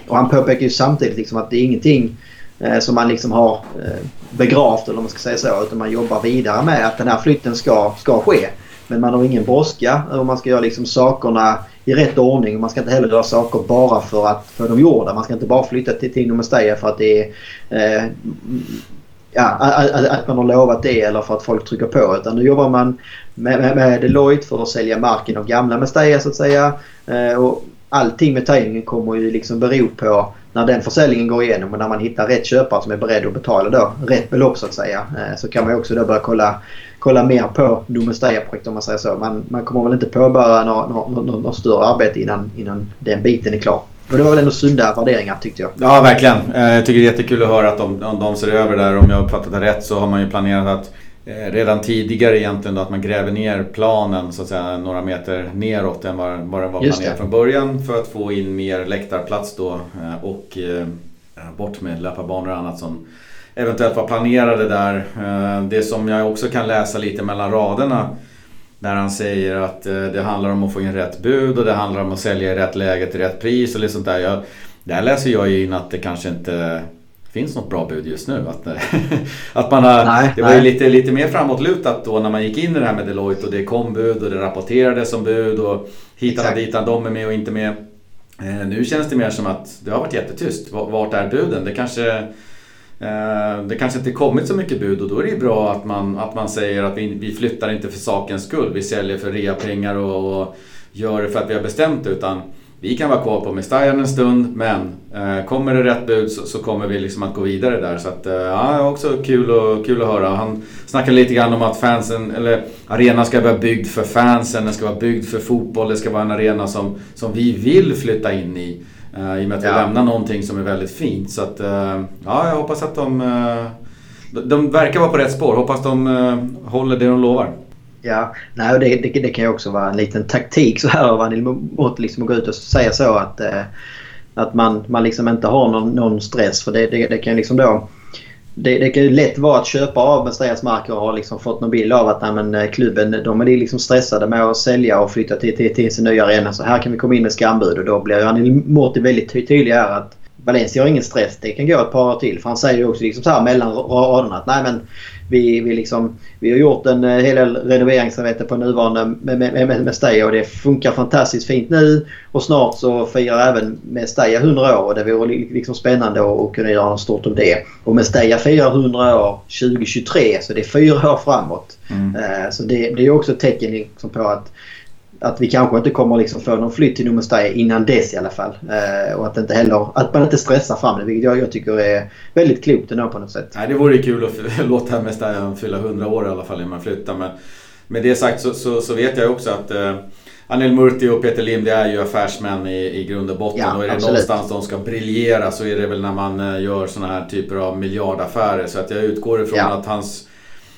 Och han påpekar ju samtidigt liksom att det är ingenting Eh, som man liksom har eh, begravt eller man ska säga så. Utan man jobbar vidare med att den här flytten ska, ska ske. Men man har ingen brådska och man ska göra liksom sakerna i rätt ordning. Man ska inte heller göra saker bara för att få dem gjorda. Man ska inte bara flytta till Tino Mestalla för att det är eh, ja, att, att, man har lovat det eller för att folk trycker på. Utan nu jobbar man med, med, med Deloitte för att sälja marken av gamla Mestalla så att säga. Eh, och allting med tajmingen kommer ju liksom bero på när den försäljningen går igenom och när man hittar rätt köpare som är beredd att betala då rätt belopp så att säga. Eh, så kan man också då börja kolla, kolla mer på Domestaya-projektet om man säger så. Man, man kommer väl inte påbörja något, större arbete innan, innan den biten är klar. Men det var väl ändå sunda värderingar tyckte jag. Ja, verkligen. Eh, jag tycker det är jättekul att höra att de, de ser över där. Om jag uppfattat det rätt så har man ju planerat att redan tidigare egentligen att man gräver ner planen så att säga några meter neråt än vad, vad den var planerat från början för att få in mer läktarplats då eh, och eh, bort med löparbanor och annat som eventuellt var planerade där. Det som jag också kan läsa lite mellan raderna där han säger att det handlar om att få in rätt bud och det handlar om att sälja i rätt läge till rätt pris och lite sånt där. Jag, där läser jag ju in att det kanske inte finns något bra bud just nu. Att, *laughs* att man har, nej, det var ju lite, lite mer framåtlutat då när man gick in i det här med Deloitte och det kom bud och det rapporterades som bud och hitan och ditan, de är med och inte med. Eh, nu känns det mer som att det har varit jättetyst. Vart är buden? Det kanske, eh, det kanske inte kommit så mycket bud och då är det ju bra att man, att man säger att vi, vi flyttar inte för sakens skull. Vi säljer för reapengar och, och gör det för att vi har bestämt. Utan vi kan vara kvar på Mestajan en stund men eh, kommer det rätt bud så, så, kommer vi liksom att gå vidare där. Så att, eh, ja, också kul, och, kul att höra. Han snackade lite grann om att fansen, eller arenan ska vara byggd för fansen, den ska vara byggd för fotboll, det ska vara en arena som, som vi vill flytta in i. Eh, I och med att vi lämnar någonting som är väldigt fint. Så att, eh, ja, jag hoppas att de, eh, de, de verkar vara på rätt spår. Hoppas de eh, håller det de lovar. Ja, nej, det, det, det, kan ju också vara en liten taktik så här av Anil Mott liksom att gå ut och säga så att, eh, att man, man liksom inte har någon, någon stress. För det, det, det kan liksom då... Det, det kan ju lätt vara att köpa av Mestreas marker och har liksom fått någon bild av att nej, men, eh, klubben de är liksom stressade med att sälja och flytta till, till, till sin nya arena. Så här kan vi komma in med skambud och då blir Anil Morti väldigt tydlig här att Valencia har ingen stress. Det kan gå ett par till. För han säger ju också liksom så här mellan raderna att nej men vi, vi, liksom, vi har gjort en hel del renoveringsarbete på nuvarande med, med, med, Mestalla och det funkar fantastiskt fint nu. Och snart så firar även Mestalla 100 år och det vore liksom spännande att kunna göra något stort om det. Och Mestalla firar 100 år 2023 så det är fyra år framåt. Mm. Uh, så det, det är också ett tecken liksom på att att vi kanske inte kommer liksom få någon flytt till Nummerstad innan dess i alla fall. Eh, och att, inte heller, att man inte stressar fram det, vilket jag, jag tycker är väldigt klokt ändå på något sätt. Nej, det vore kul att *laughs* låta Mestalla fylla 100 år i alla fall innan man flyttar. Men med det sagt så, så, så vet jag också att eh, Anel Murti och Peter Lim det är ju affärsmän i, i grund och botten. Ja, och är det absolut. någonstans de ska briljera så är det väl när man eh, gör sådana här typer av miljardaffärer. Så att jag utgår ifrån ja. att hans,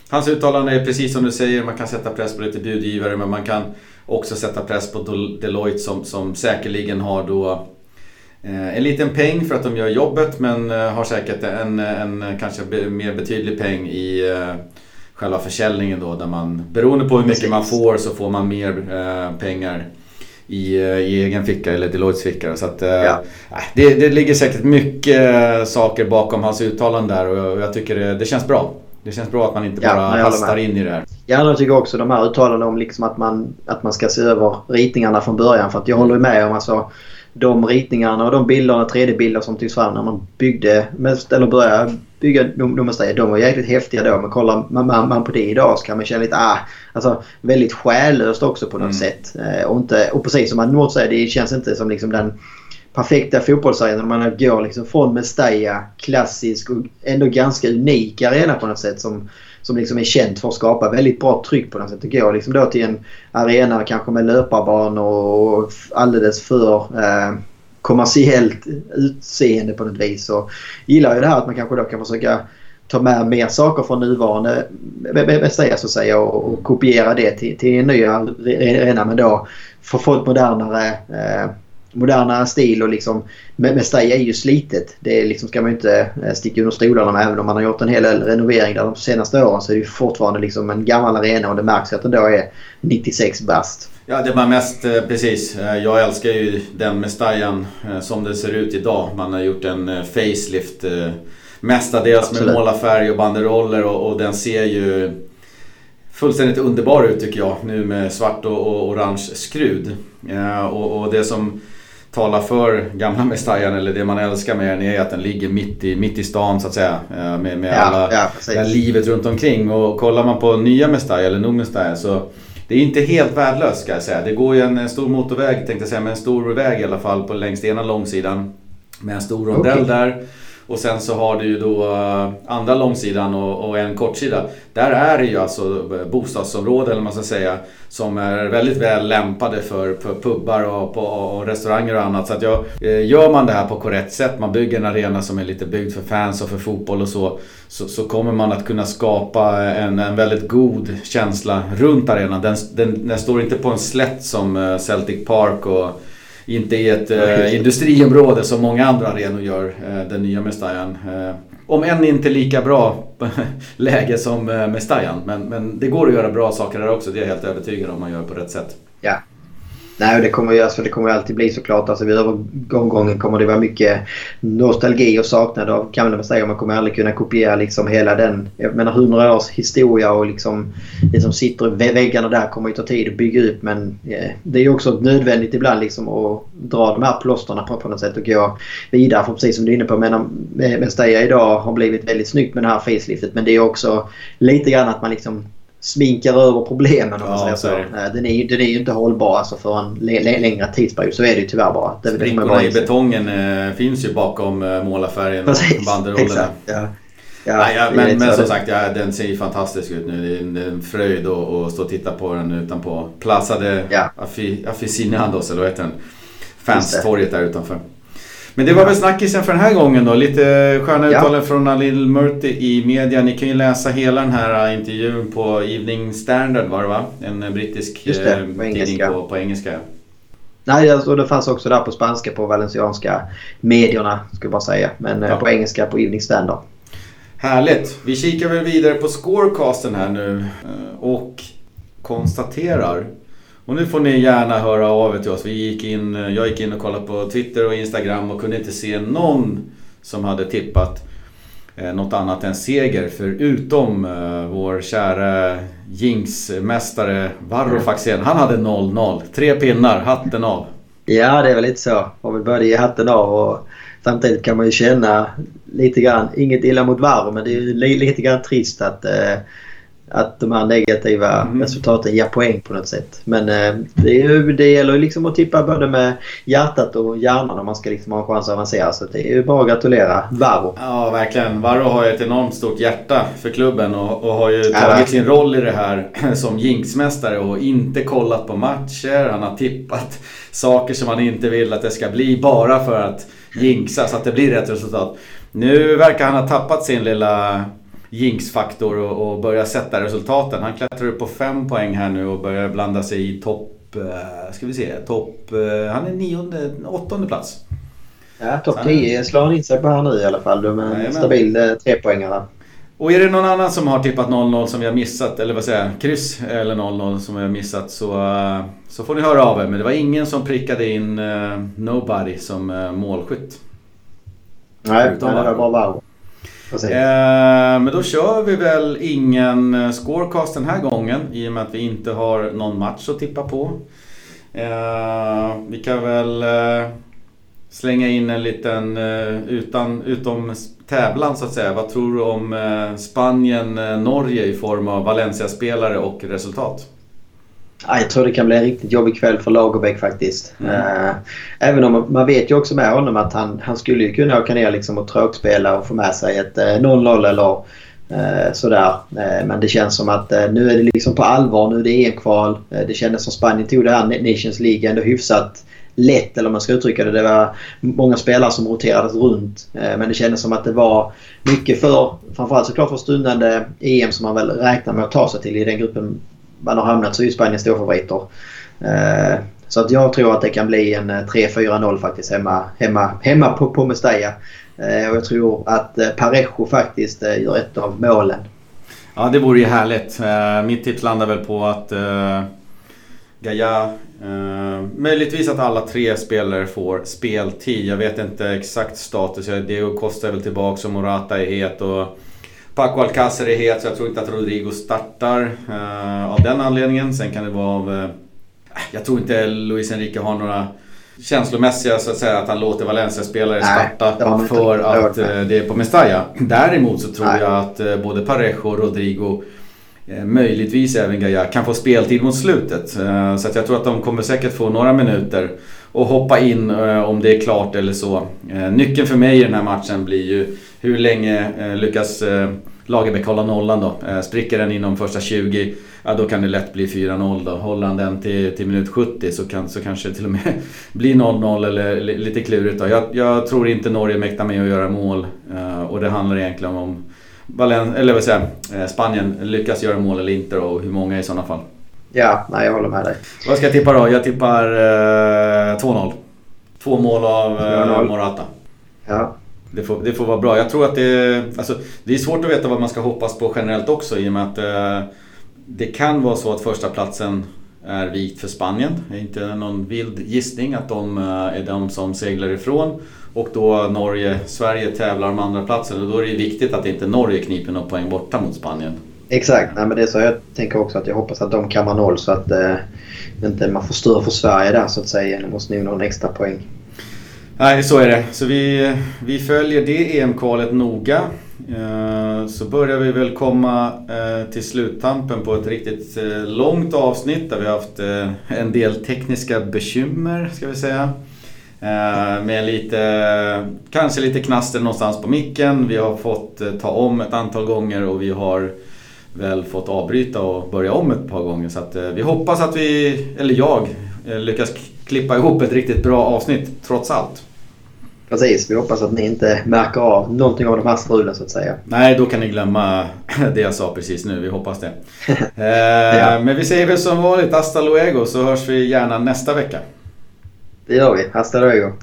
hans uttalande är precis som du säger. Man kan sätta press på lite budgivare men man kan också sätta press på Deloitte som, som säkerligen har då eh, en liten peng för att de gör jobbet men eh, har säkert en, en kanske mer betydlig peng i själva försäljningen då där man beroende på hur mycket man får så får man mer eh, pengar i, eh, i egen ficka eller Deloittes ficka. Så att, eh, ja. det, det ligger säkert mycket eh, saker bakom hans uttalande där och jag tycker det, det känns bra. Det känns bra att man inte bara ja, hastar in i det här. Ja, jag tycker också de här uttalandena om liksom att, man, att man ska se över ritningarna från början. För att jag håller med om alltså de ritningarna och de bilderna, 3D-bilder som togs fram när man byggde, eller började bygga Domestad. De var jäkligt häftiga då men kollar man, man, man, på det idag så kan man känna lite ah, alltså väldigt själlöst också på något mm. sätt. Eh, och, inte, och precis som man säger, det känns inte som liksom den perfekta fotbollsarenan. Man går liksom från Mestalla, klassisk och ändå ganska unik arena på något sätt som, som liksom är känt för att skapa väldigt bra tryck på något sätt. Och går liksom då till en arena kanske med löparbanor och alldeles för eh, kommersiellt utseende på något vis. Och gillar ju det här att man kanske då kan försöka ta med mer saker från nuvarande Mestalla så att säga och, och kopiera det till, till en ny arena men då få ett modernare eh, moderna stil och liksom Mestalla är ju slitet. Det liksom, ska man ju inte eh, sticka under stolarna med. Även om man har gjort en hel del renovering där de senaste åren så är det fortfarande liksom en gammal arena och det märks att den då är 96 bast. Ja, det var mest eh, precis. Eh, jag älskar ju den Mestallan som det ser ut idag. Man har gjort en facelift mestadels med målarfärg och banderoller och, och den ser ju fullständigt underbar ut tycker jag. Nu med svart och, och orange skrud. och, och det som talar för gamla *laughs* Mestajan eller det man älskar med den är att den ligger mitt i, mitt i stan så att säga. Eh, med, med ja, alla, ja, livet runt omkring. Och kollar man på nya Mestaja eller nog Mestaja så det är inte helt värdelöst ska jag säga. Det går ju en stor motorväg tänkte jag säga, men en stor väg i alla fall på längs ena långsidan. Med en stor rondell okay. där. Och sen så har du ju då eh, andra långsidan och, och en kortsida. Där är det ju alltså eh, bostadsområden eller vad man ska säga som är väldigt väl lämpade för, för pubbar och, på, och restauranger och annat. Så att jag, eh, gör man det här på korrekt sätt, man bygger en arena som är lite byggd för fans och för fotboll och så, så, så kommer man att kunna skapa en, en väldigt god känsla runt arenan. Den, den, den står inte på en slätt som Celtic Park och inte i ett eh, industriområde som många andra arenor gör, eh, den nya Mestajan. Eh, om än inte lika bra *laughs* läge som eh, Mestajan. Men, men det går att göra bra saker där också, det är jag helt övertygad om man gör på rätt sätt. Ja, Nej, det kommer ju alltså, det kommer alltid bli såklart. Alltså, vid övergången kommer det vara mycket nostalgi och saknad av gamla museer. Man kommer aldrig kunna kopiera liksom hela den, jag menar hundra års historia och liksom det som sitter i väggarna där kommer ju ta tid att bygga upp. Men eh, det är ju också nödvändigt ibland liksom att dra de här plåsterna på, på något sätt och gå vidare. För precis som du är inne på, menar, eh, idag har blivit väldigt snyggt med det här faceliftet. Men det är också lite grann att man liksom sminkar över problemen om man säger så. Den är, den är ju inte hållbar alltså för en längre tidsperiod. Så är det ju tyvärr bara. Det, Sprickorna i betongen äh, finns ju bakom äh, målarfärgen och banderollerna. Ja. Ja, Nej, ja, men, men som sagt, ja, den ser ju fantastisk ut nu. Det är en, en fröjd att stå och titta på den utanpå Plaza de ja. Aficionados, eller vad heter den? Fanstorget där utanför. Men det var väl snackisen för den här gången då. Lite sköna uttalanden ja. från Alil Murti i media. Ni kan ju läsa hela den här äh, intervjun på Evening Standard var det va? En brittisk det, äh, på tidning engelska. På, på engelska. Nej, alltså, det fanns också där på spanska på valencianska medierna, skulle jag bara säga. Men äh, ja. på engelska på Evening Standard. Härligt! Vi kikar väl vidare på scorecasten här nu och konstaterar och nu får ni gärna höra av er till oss. Vi gick in, jag gick in och kollade på Twitter och Instagram och kunde inte se någon som hade tippat eh, något annat än seger förutom eh, vår kära Jinx-mästare Varro Faxén. Han hade 0-0. Tre pinnar, hatten av. Ja, det är väl lite så. Och vi började ge hatten av och samtidigt kan man ju känna lite grann, inget illa mot Varro, men det är lite grann trist att eh, att de här negativa mm. resultaten ger poäng på något sätt. Men eh, det, är ju, det gäller liksom att tippa både med hjärtat och hjärnan om man ska liksom ha en chans att avancera. Så det är ju bara att gratulera Varro. Ja, verkligen. Varro har ju ett enormt stort hjärta för klubben och, och har ju ja, tagit sin roll i det här *clears throat* som jinxmästare och inte kollat på matcher. Han har tippat saker som han inte vill att det ska bli bara för att jinxa så att det blir rätt resultat. Nu verkar han ha tappat sin lilla jinxfaktor och, och börja sätta resultaten. Han klättrar upp på fem poäng här nu och börjar blanda sig i topp... Eh, ska vi se, topp... Eh, han är nionde, åttonde plats. Ja, topp 10 slår han in sig på här nu i alla fall. De är en stabil eh, trepoängare. Och är det någon annan som har tippat 0-0 som vi har missat, eller vad säger jag, kryss eller 0-0 som vi har missat så, så får ni höra av er. Men det var ingen som prickade in uh, Nobody som uh, målskytt. Nej, det var bara. Eh, men då kör vi väl ingen eh, scorecast den här gången i och med att vi inte har någon match att tippa på. Eh, vi kan väl eh, slänga in en liten eh, utan, utom tävlan så att säga. Vad tror du om eh, Spanien-Norge i form av Valencia-spelare och resultat? Jag tror det kan bli en riktigt jobbig kväll för Lagerbäck faktiskt. Mm. Uh, även om man, vet ju också med honom att han, han skulle ju kunna åka ner liksom och tråkspela och få med sig ett uh, 0-0 eller uh, sådär. men det känns som att nu är det liksom på allvar. Nu är det EM-kval. det kändes som Spanien tog det här Nations League ändå hyfsat lätt eller om man ska uttrycka det. Det var många spelare som roterades runt. Men det kändes som att det var mycket för, framförallt såklart för stundande EM som man väl räknar med att ta sig till i den gruppen man har hamnat så är ju Spanien storfavoriter. Eh, så att jag tror att det kan bli en eh, 3-4-0 faktiskt hemma, hemma, hemma på, på Mestalla. Eh, och jag tror att eh, Parejo faktiskt eh, gör ett av målen. Ja, det vore ju härligt. Mitt tips landar väl på att Gaia, möjligtvis att alla tre spelare får speltid. Jag vet inte exakt status. Diego Costa är väl tillbaka och Morata är het. Och Paco Alcacer är het så jag tror inte att Rodrigo startar uh, av den anledningen. Sen kan det vara av... Uh, jag tror inte Luis Enrique har några känslomässiga så att säga att han låter Valencia-spelare starta Nej, för att uh, det är på Mestalla. Däremot så tror Nej. jag att både Parejo och Rodrigo Möjligtvis även Gaia kan få speltid mot slutet. Så att jag tror att de kommer säkert få några minuter och hoppa in om det är klart eller så. Nyckeln för mig i den här matchen blir ju hur länge eh, lyckas eh, Lagerbäck hålla nollan då? Eh, spricker den inom första 20, ja då kan det lätt bli 4-0 då. Håller han den till, till minut 70 så, kan, så kanske det till och med *laughs* blir 0-0 eller lite klurigt då. Jag, jag, tror inte Norge mäktar med att göra mål och det handlar egentligen om Valen eller vad säger, Spanien lyckas göra mål eller inte och hur många i sådana fall. Ja, nej jag håller med dig. Vad ska jag tippa då? Jag tippar eh, 2-0. Två mål av eh, Morata. Ja. Det får, det får vara bra. Jag tror att det, alltså, det är svårt att veta vad man ska hoppas på generellt också i och med att eh, det kan vara så att första platsen är vikt för Spanien. Det är inte någon vild gissning att de eh, är de som seglar ifrån. Och då Norge, Sverige tävlar om andra platsen och då är det viktigt att inte Norge kniper någon poäng borta mot Spanien. Exakt, Nej, men det är så jag tänker också att jag hoppas att de kammar noll så att eh, inte man förstör för Sverige där så att säga genom att sno någon extra poäng. Nej, så är det. Så vi, vi följer det EM-kvalet noga. Eh, så börjar vi väl komma eh, till sluttampen på ett riktigt eh, långt avsnitt där vi har haft en del tekniska bekymmer, ska vi säga. Med lite, kanske lite knaster någonstans på micken. Vi har fått ta om ett antal gånger och vi har väl fått avbryta och börja om ett par gånger. Så att vi hoppas att vi, eller jag, lyckas klippa ihop ett riktigt bra avsnitt trots allt. Precis, vi hoppas att ni inte märker av någonting av de här strulen så att säga. Nej, då kan ni glömma *clears throat* det jag sa precis nu. Vi hoppas det. *laughs* eh, ja. Men vi säger väl som vanligt hasta luego så hörs vi gärna nästa vecka. Det gör vi. Hasta luego.